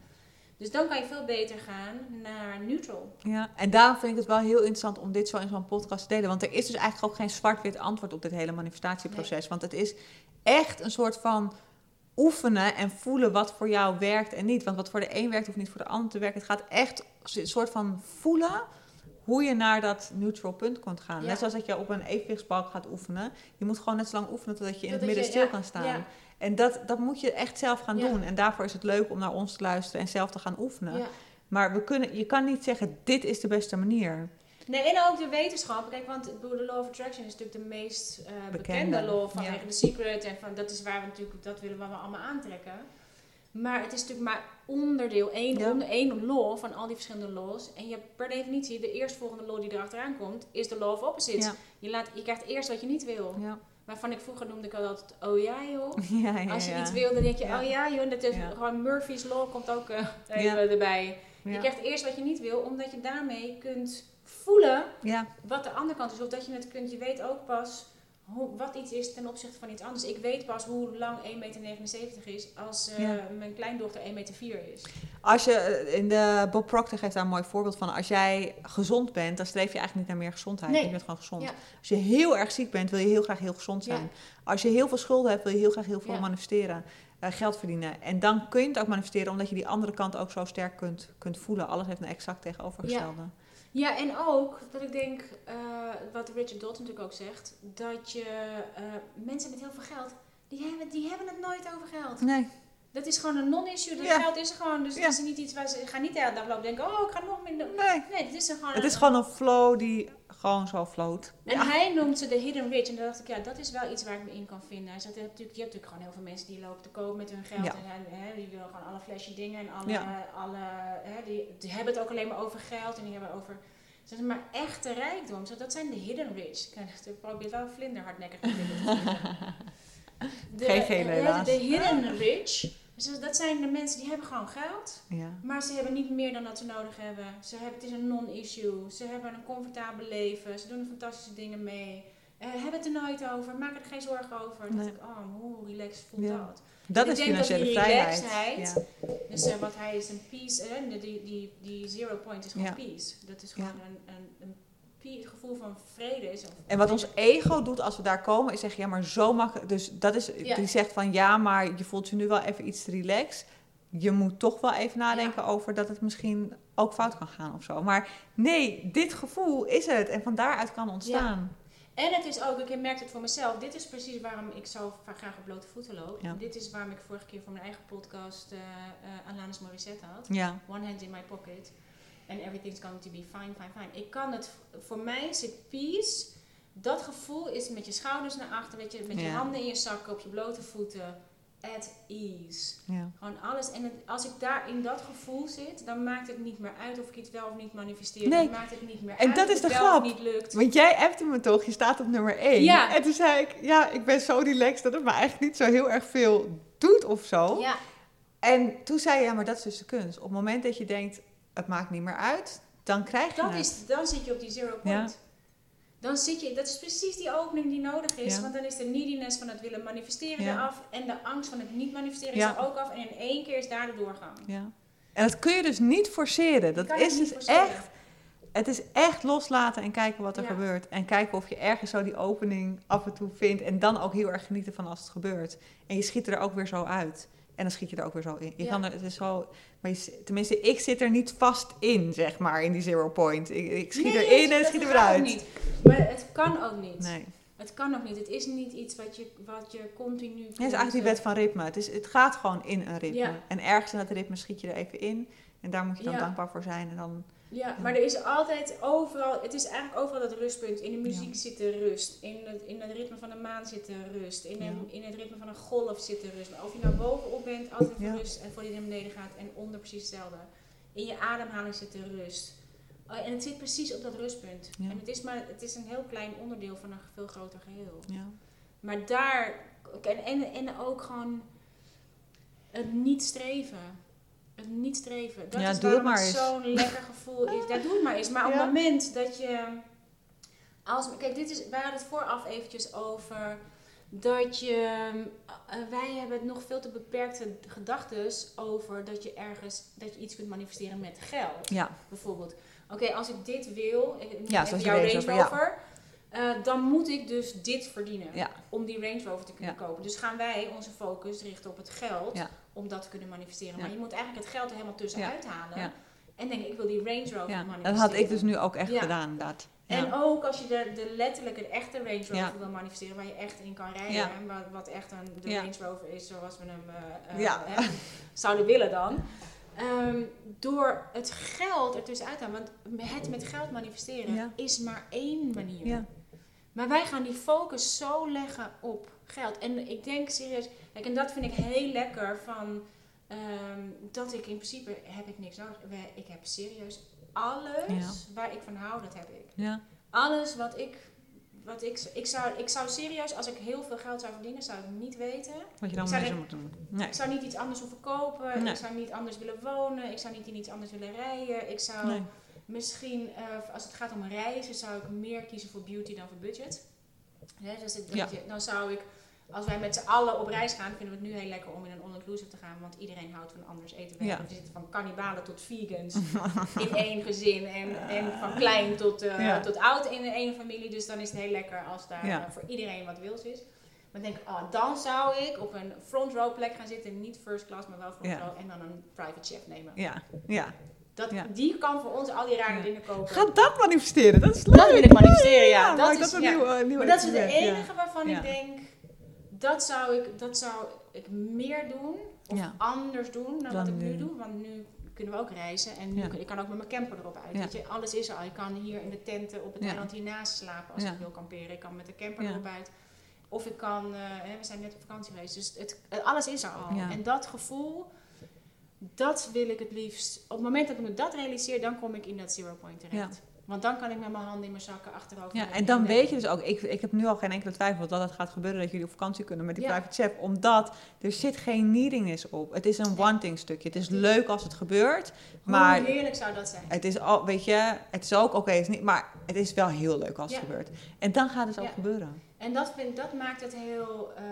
Dus dan kan je veel beter gaan naar neutral. Ja, en daarom vind ik het wel heel interessant om dit zo in zo'n podcast te delen. Want er is dus eigenlijk ook geen zwart-wit antwoord op dit hele manifestatieproces. Want het is echt een soort van oefenen en voelen wat voor jou werkt en niet. Want wat voor de een werkt, hoeft niet voor de ander te werken. Het gaat echt een soort van voelen hoe je naar dat neutral punt kunt gaan. Ja. Net zoals dat je op een evenwichtsbalk gaat oefenen. Je moet gewoon net zo lang oefenen totdat je in het midden je- stil ja, kan staan. ja. En dat, dat moet je echt zelf gaan doen. En daarvoor is het leuk om naar ons te luisteren en zelf te gaan oefenen. Maar we kunnen, je kan niet zeggen, dit is de beste manier. Nee, en ook de wetenschap. Kijk, want de law of attraction is natuurlijk de meest eh, bekende, Bekende, law vanwege ja. de secret. En van, dat is waar we natuurlijk, dat willen we allemaal aantrekken. Maar het is natuurlijk maar onderdeel, één, Ja. onder, één law van al die verschillende laws. En je hebt per definitie, de eerstvolgende law die erachteraan komt, is de law of opposites. Ja. Je, laat, je krijgt eerst wat je niet wil. Ja. Waarvan ik vroeger noemde ik altijd, oh ja joh. Ja, ja, Als je ja. iets wil, dan denk je, oh ja joh. En dat is gewoon Murphy's Law komt ook eh, even erbij. Je krijgt eerst wat je niet wil, omdat je daarmee kunt voelen Ja. wat de andere kant is. Of dat je het kunt, je weet ook pas hoe, wat iets is ten opzichte van iets anders. Ik weet pas hoe lang 1,79 meter is als eh, Ja. mijn kleindochter 1,4 meter is. Als je eh, in de Bob Proctor geeft daar een mooi voorbeeld van. Als jij gezond bent, dan streef je eigenlijk niet naar meer gezondheid. Nee. Je bent gewoon gezond. Ja. Als je heel erg ziek bent, wil je heel graag heel gezond Ja. zijn. Als je heel veel schulden hebt, wil je heel graag heel veel manifesteren. eh, geld verdienen. En dan kun je het ook manifesteren, omdat je die andere kant ook zo sterk kunt, kunt voelen. Alles heeft een exact tegenovergestelde. Ja, en ook dat ik denk, eh, wat Richard Dalton natuurlijk ook zegt, dat je eh, mensen met heel veel geld, die hebben, die hebben het nooit over geld. Nee. Dat is gewoon een non-issue. Dat Ja. geld is er gewoon. Dus Ja. het is niet iets waar ze gaan niet de hele dag lopen denken, oh, ik ga nog minder. nee. Nee, het is er gewoon. Het een- is gewoon een flow die gewoon zo floot. En Ja. hij noemt ze de hidden rich. En dan dacht ik, ja, dat is wel iets waar ik me in kan vinden. Hij zegt, je hebt natuurlijk, je hebt natuurlijk gewoon heel veel mensen die lopen te koop met hun geld. Ja. En hè, die willen gewoon alle flashy dingen. En alle, Ja. alle hè, die, die hebben het ook alleen maar over geld. En die hebben over... Zeg maar echte rijkdom. Zo, dat zijn de hidden rich. Ik probeer wel vlinder hardnekkig te vinden. De, Geen. De hidden rich. Dus dat zijn de mensen die hebben gewoon geld. Ja. Maar ze hebben niet meer dan dat ze nodig hebben. Ze hebben het is een non-issue. Ze hebben een comfortabel leven. Ze doen er fantastische dingen mee. Eh, hebben het er nooit over. Maken er geen zorgen over. Nee. dacht ik, oh, hoe relaxed voelt Ja. dat? Dat Ik is denk dat financiële die vrijheid. relaxedheid- Ja. Dus eh, wat hij is een peace. eh, die, die, die, die zero point is gewoon peace. Dat is gewoon een, een, een het gevoel van vrede. Is, En wat ons ego doet als we daar komen, is zeggen, ja, maar zo makkelijk. Dus dat is, Ja. die zegt van, ja, maar je voelt je nu wel even iets te relaxed. Je moet toch wel even nadenken over dat het misschien ook fout kan gaan of zo. Maar nee, dit gevoel is het. En van daaruit kan ontstaan. En het is ook, ik merk het voor mezelf. Dit is precies waarom ik zo graag op blote voeten loop. Dit is waarom ik vorige keer voor mijn eigen podcast eh, Alanis Morissette had. One hand in my pocket. And everything's going to be fine, fine, fine. Ik kan het, voor mij zit peace. Dat gevoel is met je schouders naar achter, weet je, met je handen in je zakken, op je blote voeten. At ease. Gewoon alles. En het- als ik daar in dat gevoel zit, dan maakt het niet meer uit of ik iets wel of niet manifesteer. Nee. Dan maakt het niet meer En uit dat is het de grap. niet lukt. Want jij appte me toch, je staat op nummer 1. Ja. En toen zei ik, ja, ik ben zo relaxed dat het me eigenlijk niet zo heel erg veel doet of zo. Ja, En toen zei je, ja, maar dat is dus de kunst. Op het moment dat je denkt, het maakt niet meer uit, dan krijg je het. is, dan zit je op die zero point. Dan zit je, dat is precies die opening die nodig is. Ja. Want dan is de neediness van het willen manifesteren Ja. eraf. En de angst van het niet manifesteren is er ook af. En in één keer is daar de doorgang. Ja. En dat kun je dus niet forceren. Dat is dus forceren. echt, het is echt loslaten en kijken wat er gebeurt. En kijken of je ergens zo die opening af en toe vindt. En dan ook heel erg genieten van als het gebeurt. En je schiet er ook weer zo uit. En dan schiet je er ook weer zo in. Je Ja. kan er, het is zo, maar je tenminste, ik zit er niet vast in, zeg maar, in die zero point. Ik, ik schiet Nee, erin en schiet er weer uit. Niet. Maar het kan ook niet. Nee. Het kan ook niet. Het is niet iets wat je, wat je continu... Het is eigenlijk die wet van ritme. Het, is, het gaat gewoon in een ritme. Ja. En ergens in dat ritme schiet je er even in. En daar moet je dan Ja. dankbaar voor zijn. En dan, Ja, maar er is altijd overal, het is eigenlijk overal dat rustpunt. In de muziek Ja. zit er rust. In het, in het ritme van de maan zit er rust. In, een- in het ritme van een golf zit er rust. Maar of je nou bovenop bent, altijd Ja. rust. En voor die naar beneden gaat en onder precies hetzelfde. In je ademhaling zit er rust. Oh, en het zit precies op dat rustpunt. En het is, maar, het is een heel klein onderdeel van een veel groter geheel. ja. Maar daar, en, en, en ook gewoon het niet streven. Het niet streven. Dat Ja, is doe het zo'n lekker gevoel is. Ja, doe het maar eens. Maar op Ja. het moment dat je... Als, kijk, dit is, wij hadden het vooraf eventjes over dat je... eh, wij hebben nog veel te beperkte gedachten over dat je ergens... Dat je iets kunt manifesteren met geld ja. bijvoorbeeld. Oké, als ik dit wil, ik Ja, je jouw Range Rover, eh, dan moet ik dus dit verdienen Ja. om die Range Rover te kunnen Ja. kopen. Dus gaan wij onze focus richten op het geld Ja. Om dat te kunnen manifesteren. Ja. Maar je moet eigenlijk het geld er helemaal tussenuit halen. Ja. En denk ik wil die Range Rover manifesteren. dat had ik dus nu ook echt gedaan, inderdaad. En ook als je de, de letterlijke, de echte Range Rover wil manifesteren, waar je echt in kan rijden. En wat, wat echt een, de. Range Rover is zoals we hem Ja. hè, zouden willen dan. Ehm, door het geld ertussenuit te halen. Want het met geld manifesteren is maar één manier. Ja. Maar wij gaan die focus zo leggen op geld. En ik denk serieus, kijk, en dat vind ik heel lekker van ehm, dat ik in principe heb ik niks nodig. Ik heb serieus alles Ja. waar ik van hou, dat heb ik. Ja. Alles wat ik, wat ik, ik zou, ik zou serieus, als ik heel veel geld zou verdienen, zou ik niet weten. Wat je dan Ik zou mee denk- zou moeten doen. Nee. Ik zou niet iets anders hoeven kopen. Nee. Ik zou niet anders willen wonen. Ik zou niet in iets anders willen rijden. Ik zou Nee. misschien, eh, als het gaat om reizen, zou ik meer kiezen voor beauty dan voor budget. Hè, dus Ja. dan zou ik, als wij met z'n allen op reis gaan, vinden we het nu heel lekker om in een all-inclusive te gaan. Want iedereen houdt van anders eten. We Ja. we zitten van cannibalen tot vegans in één gezin. En, en van klein tot, eh, Ja. tot oud in één familie. Dus dan is het heel lekker als daar Ja. eh, voor iedereen wat wils is. Maar denk ik, oh, dan zou ik op een front row plek gaan zitten. Niet first class, maar wel front Ja. row. En dan een private chef nemen. Ja. Ja. Dat, Ja. Die kan voor ons al die rare Ja. dingen kopen. Ga dat manifesteren. Dat is leuk. Dat wil ik manifesteren, ja. dat Dat is ja. nieuw, nieuw maar dat is het experiment, enige waarvan Ja. ik denk, dat zou ik, dat zou ik meer doen. Of Ja. anders doen dan, Dan wat ik nu nu. doe. Want nu kunnen we ook reizen. En nu, Ja. ik kan ook met mijn camper erop uit. Ja. Weet je, alles is er al. Je kan hier in de tenten op het eiland hiernaast slapen als ik wil kamperen. Ik kan met de camper erop uit. Of ik kan, eh, we zijn net op vakantie geweest. Dus het, alles is er al. En dat gevoel, dat wil ik het liefst. Op het moment dat ik me dat realiseer, dan kom ik in dat zero point terecht. Want dan kan ik met mijn handen in mijn zakken achterover. Ja, en dan weet je dus ook, ik, ik heb nu al geen enkele twijfel dat het gaat gebeuren dat jullie op vakantie kunnen met die Ja. private chef. Omdat er zit geen neediness op. Het is een wanting stukje. Het is leuk als het gebeurt, Hoe maar heerlijk zou dat zijn? het is al, weet je, het is ook oké, is niet, maar het is wel heel leuk als het gebeurt. En dan gaat het ook Ja. gebeuren. En dat, vind, dat maakt het heel. eh,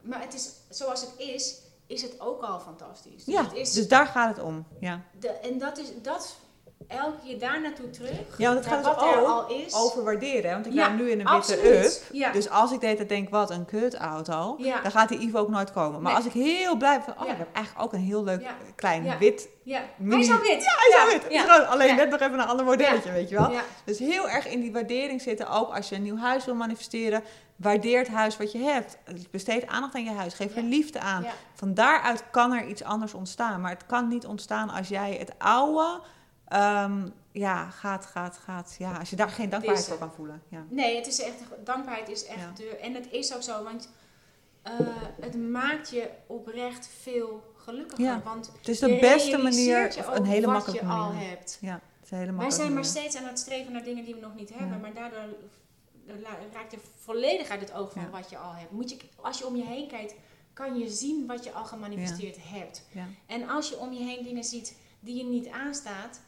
maar het is, zoals het is, is het ook al fantastisch. Dus Ja, het is, dus daar gaat het om. Ja, de, en dat is dat elke keer daar naartoe terug. ja want het gaat dus wat ook al is. over waarderen. Want ik Ja, rijd nu in een witte up. Ja. Dus als ik de hele tijd denk, wat een kut auto, Ja. dan gaat die Ivo ook nooit komen. Maar Nee. als ik heel blij ben van, oh, ik heb eigenlijk ook een heel leuk klein Ja. wit ja. mini- Hij is al wit. Ja, hij is al wit. Is alleen net nog even een ander modelletje, weet je wel. Dus heel erg in die waardering zitten. Ook als je een nieuw huis wil manifesteren. Waardeer het huis wat je hebt. Besteed aandacht aan je huis. Geef er liefde aan. Van daaruit kan er iets anders ontstaan. Maar het kan niet ontstaan als jij het oude... ehm, ja, gaat, gaat, gaat. Ja, als je daar geen dankbaarheid voor kan voelen. Ja. Nee, het is echt, dankbaarheid is echt Ja. de. En het is ook zo, want eh, het maakt je oprecht veel gelukkiger. Ja. Want Het is de beste manier, of een hele wat makkelijke je al manier. hebt. Ja, het is een hele Wij zijn maar manier. steeds aan het streven naar dingen die we nog niet hebben, maar daardoor raakt je volledig uit het oog van wat je al hebt. Moet je, als je om je heen kijkt, kan je zien wat je al gemanifesteerd hebt. Ja. En als je om je heen dingen ziet die je niet aanstaat,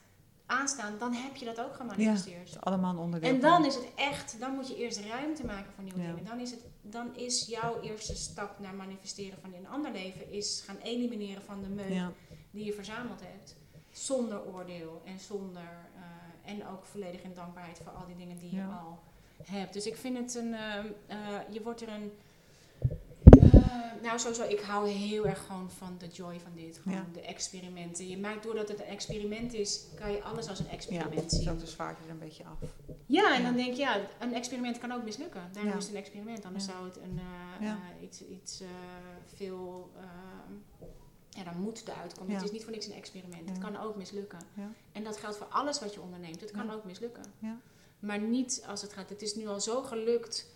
aanstaan, dan heb je dat ook gemanifesteerd. Is allemaal onderdeel En dan is het echt, dan moet je eerst ruimte maken voor nieuwe Ja. dingen. Dan is, het, dan is jouw eerste stap naar manifesteren van in een ander leven, is gaan elimineren van de meuk Ja. die je verzameld hebt. Zonder oordeel en zonder. eh, en ook volledig in dankbaarheid voor al die dingen die je Ja. al hebt. Dus ik vind het een. ehm, eh, je wordt er een. Eh, nou, sowieso, ik hou heel erg gewoon van de joy van dit. Gewoon Ja. de experimenten. Je maakt doordat het een experiment is, kan je alles als een Ja, experiment zien. ook de zwaarte er een beetje af. Ja, en Ja. dan denk je, ja, een experiment kan ook mislukken. Daarom Ja. is het een experiment. Anders Ja. zou het een, eh, Ja. eh, iets, iets veel... ja, dan moet de uitkomen. Ja. Het is niet voor niks een experiment. Het Ja. kan ook mislukken. Ja. En dat geldt voor alles wat je onderneemt. Het kan Ja. ook mislukken. Ja. Maar niet als het gaat... Het is nu al zo gelukt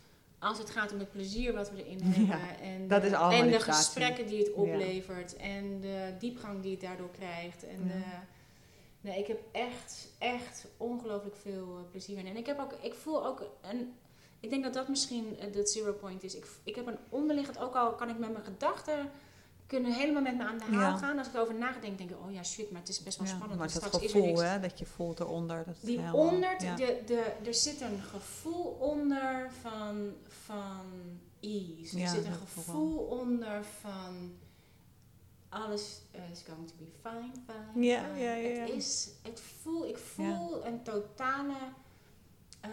als het gaat om het plezier wat we erin Ja, hebben. En dat de, is allemaal En de gesprekken die het oplevert. En de diepgang die het daardoor krijgt. En Ja. de, nee, ik heb echt, echt ongelooflijk veel eh, plezier in. En ik, heb ook, ik voel ook een... Ik denk dat dat misschien dat zero point is. Ik, ik heb een onderliggend... Ook al kan ik met mijn gedachten... Kunnen helemaal met me aan de haal Ja. gaan. Als ik erover nadenk, denk ik... Oh ja, shit, maar het is best wel Ja, spannend. maar want dat gevoel hè, dat je voelt eronder. Dat Die helemaal- onder, ja. de, de, er zit een gevoel onder van, van ease. Er zit een gevoel. onder van alles eh, is going to be fine, fine. Ja, fine. ja, ja, ja. Het is, het voel, ik voel een totale eh,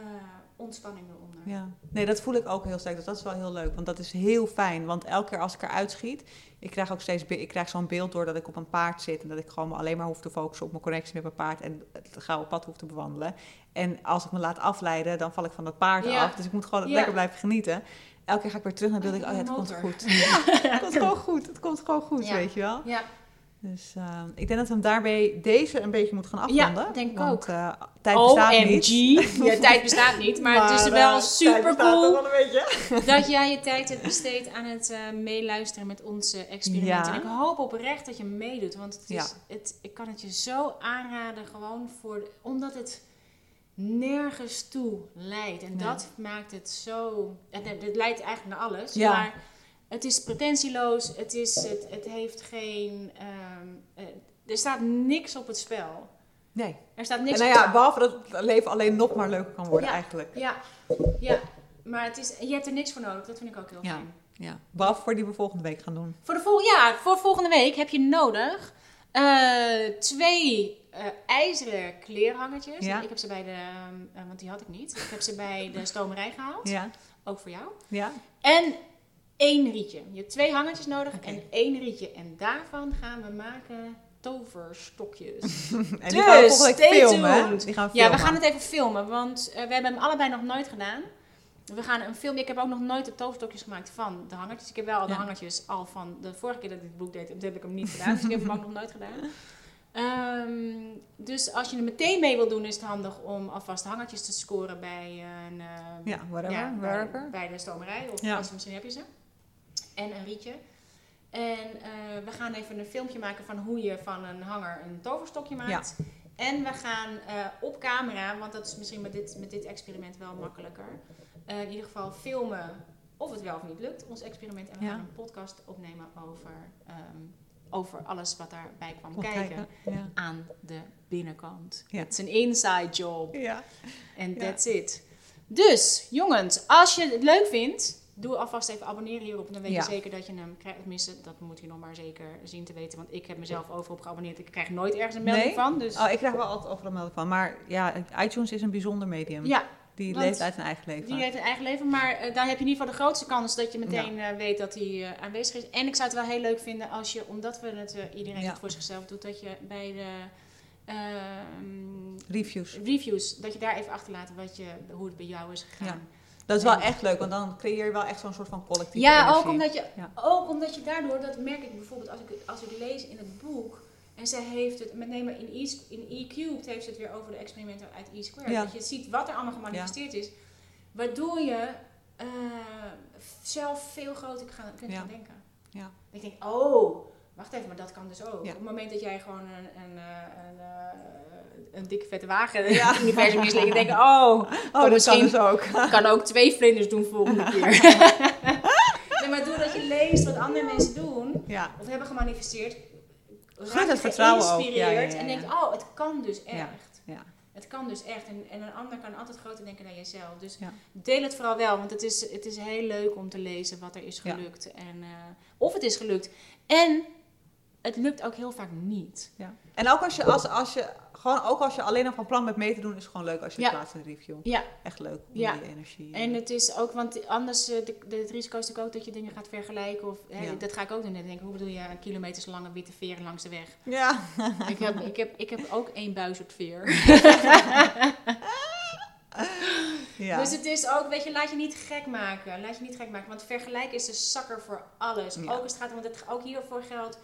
ontspanning eronder. Ja, nee, dat voel ik ook heel sterk. Dus dat is wel heel leuk, want dat is heel fijn. Want elke keer als ik eruit schiet, ik krijg ook steeds ik krijg zo'n beeld door dat ik op een paard zit en dat ik gewoon alleen maar hoef te focussen op mijn connectie met mijn paard en het gouden pad hoef te bewandelen. En als ik me laat afleiden, dan val ik van dat paard Ja. af. Dus ik moet gewoon Ja. lekker blijven genieten. Elke keer ga ik weer terug naar beeld. Ik, oh ja, het komt goed. Ja, het komt gewoon goed. Het komt gewoon goed, weet je wel. Ja, Dus uh, ik denk dat we hem daarbij deze een beetje moeten gaan afronden. Ja, denk ik want, ook. Uh, tijd bestaat OMG. niet. Ja, tijd bestaat niet, maar, Maar, het is eh, wel super cool wel dat jij je tijd hebt besteed aan het eh, meeluisteren met onze experimenten. Ja. En ik hoop oprecht dat je meedoet, want het is, Ja. het, ik kan het je zo aanraden, gewoon voor, omdat het nergens toe leidt. En Nee. dat maakt het zo. Het, het leidt eigenlijk naar alles. Maar het is pretentieloos. Het, is, het, het heeft geen. ehm, eh, er staat niks op het spel. Nee. Er staat En niks nou op ja, tafel. behalve dat het leven alleen nog maar leuker kan worden Ja. eigenlijk. Ja, ja. Maar het is, je hebt er niks voor nodig. Dat vind ik ook heel Ja. fijn. Ja. Behalve voor die we volgende week gaan doen. Voor, de vol ja, voor volgende week heb je nodig eh, twee eh, ijzeren kleerhangertjes. Ja. Ik heb ze bij de, eh, want die had ik niet. Ik heb ze bij de stomerij gehaald. Ja. Ook voor jou. Ja. En één rietje. Je hebt twee hangertjes nodig en één rietje. En daarvan gaan we maken toverstokjes. En die gaan we Dus, volgende filmen. Die gaan we Ja, we gaan het even filmen, want eh, we hebben hem allebei nog nooit gedaan. We gaan een film. Ik heb ook nog nooit de toverstokjes gemaakt van de hangertjes. Ik heb wel de Ja. hangertjes al van de vorige keer dat ik dit boek deed. Dat heb ik hem niet gedaan. Dus ik heb hem ook nog nooit gedaan. Ehm, dus als je er meteen mee wil doen, is het handig om alvast hangertjes te scoren bij een. ehm, Ja, whatever, ja, bij de stomerij. Of Ja. als, misschien heb je ze. En een rietje. En eh, we gaan even een filmpje maken van hoe je van een hanger een toverstokje maakt. En we gaan eh, op camera, want dat is misschien met dit, met dit experiment wel makkelijker. eh, in ieder geval filmen of het wel of niet lukt, ons experiment. En we Ja. gaan een podcast opnemen over, ehm, over alles wat daarbij kwam kijken. Ja. Aan de binnenkant. Ja. Het is een inside job. Ja. En that's it. Dus, jongens, als je het leuk vindt, doe alvast even abonneren hierop. Dan weet Ja. je zeker dat je hem krijgt. Tenminste, dat moet je nog maar zeker zien te weten. Want ik heb mezelf overal op geabonneerd. Ik krijg nooit ergens een melding Nee? van. Dus Oh, ik krijg wel altijd overal melding van. Maar ja, iTunes is een bijzonder medium. ja, Die leeft uit zijn eigen leven. die heeft een eigen leven. Maar eh, daar heb je in ieder geval de grootste kans dat je meteen eh, weet dat hij eh, aanwezig is. En ik zou het wel heel leuk vinden als je, omdat we het, iedereen Ja. het voor zichzelf doet, dat je bij de ehm, Reviews. reviews, dat je daar even achterlaat wat je, hoe het bij jou is gegaan. Dat is wel echt leuk, want dan creëer je wel echt zo'n soort van collectieve Ja, energie. ook omdat, je, Ja. ook omdat je daardoor, dat merk ik bijvoorbeeld als ik, als ik lees in het boek. En zij heeft het, met name in E, in e Cubed heeft ze het weer over de experimenten uit E Squared. Ja. Dat je ziet wat er allemaal gemanifesteerd is. Waardoor je eh, zelf veel groter gaan, kunt gaan denken. Ja. Ik denk, oh, wacht even, maar dat kan dus ook. Op het moment dat jij gewoon een, een, eh, een, een dikke vette wagen in het universum inslikt. denk ik, oh, Oh, dat kan misschien- dus ook. kan ook twee vlinders doen volgende keer. nee, maar doordat je leest wat andere mensen doen, Ja. of hebben gemanifesteerd, raak je vertrouwen geïnspireerd Ja, ja, ja, en ja. denkt, oh, het kan dus echt. Ja, ja. Het kan dus echt. En, en een ander kan altijd groter denken dan jezelf. Dus Ja. deel het vooral wel, want het is, het is heel leuk om te lezen wat er is Ja. gelukt. En, eh, of het is gelukt. En het lukt ook heel vaak niet. Ja. En ook als je, als, als je, gewoon ook als je alleen nog van plan bent mee te doen, is het gewoon leuk als je het plaatst in de review. Ja. Echt leuk om Ja. die energie. En het is ook, want anders, eh, de, de, het risico is natuurlijk ook dat je dingen gaat vergelijken. Of, hè. Dat ga ik ook doen. Denk hoe bedoel je kilometers lange witte veren langs de weg? ja. ik, heb, ik, heb, ik heb ook één buizerd veer. ja. Dus het is ook, weet je, laat je niet gek maken. Laat je niet gek maken. Want vergelijken is de zakker voor alles. Ja. Ook als het gaat, want het ook hiervoor geldt.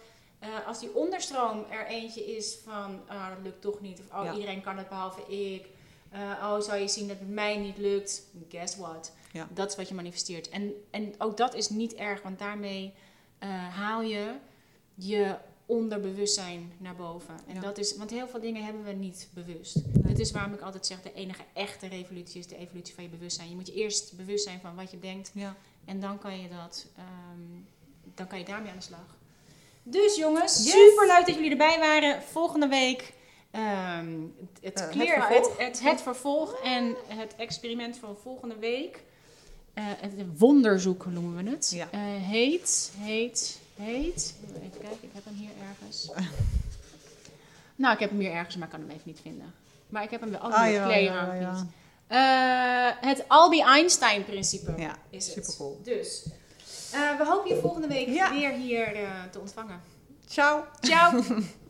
Eh, als die onderstroom er eentje is van, ah, dat lukt toch niet. Of oh, Ja. iedereen kan het behalve ik. Eh, oh, zou je zien dat het mij niet lukt. Guess what? Ja. Dat is wat je manifesteert. En, en ook dat is niet erg, want daarmee eh, haal je je onderbewustzijn naar boven. En Ja. dat is, want heel veel dingen hebben we niet bewust. Nee. Het is waarom ik altijd zeg, de enige echte revolutie is de evolutie van je bewustzijn. Je moet je eerst bewust zijn van wat je denkt ja. en dan kan je dat, ehm, dan kan je daarmee aan de slag. Dus jongens, Yes. super leuk dat jullie erbij waren. Volgende week ehm, het, Eh, het, het vervolg. het, het vervolg en het experiment van volgende week. Eh, het wonderzoek noemen we het. Ja. Eh, heet, heet, heet. Even kijken, ik heb hem hier ergens. nou, ik heb hem hier ergens, maar ik kan hem even niet vinden. Maar ik heb hem wel Ah, altijd ja, oh, ja, ja. Eh, het Albie-Einstein-principe Ja, is het. supercool. Dus, we hopen je volgende week Ja. weer hier eh, te ontvangen. Ciao. Ciao!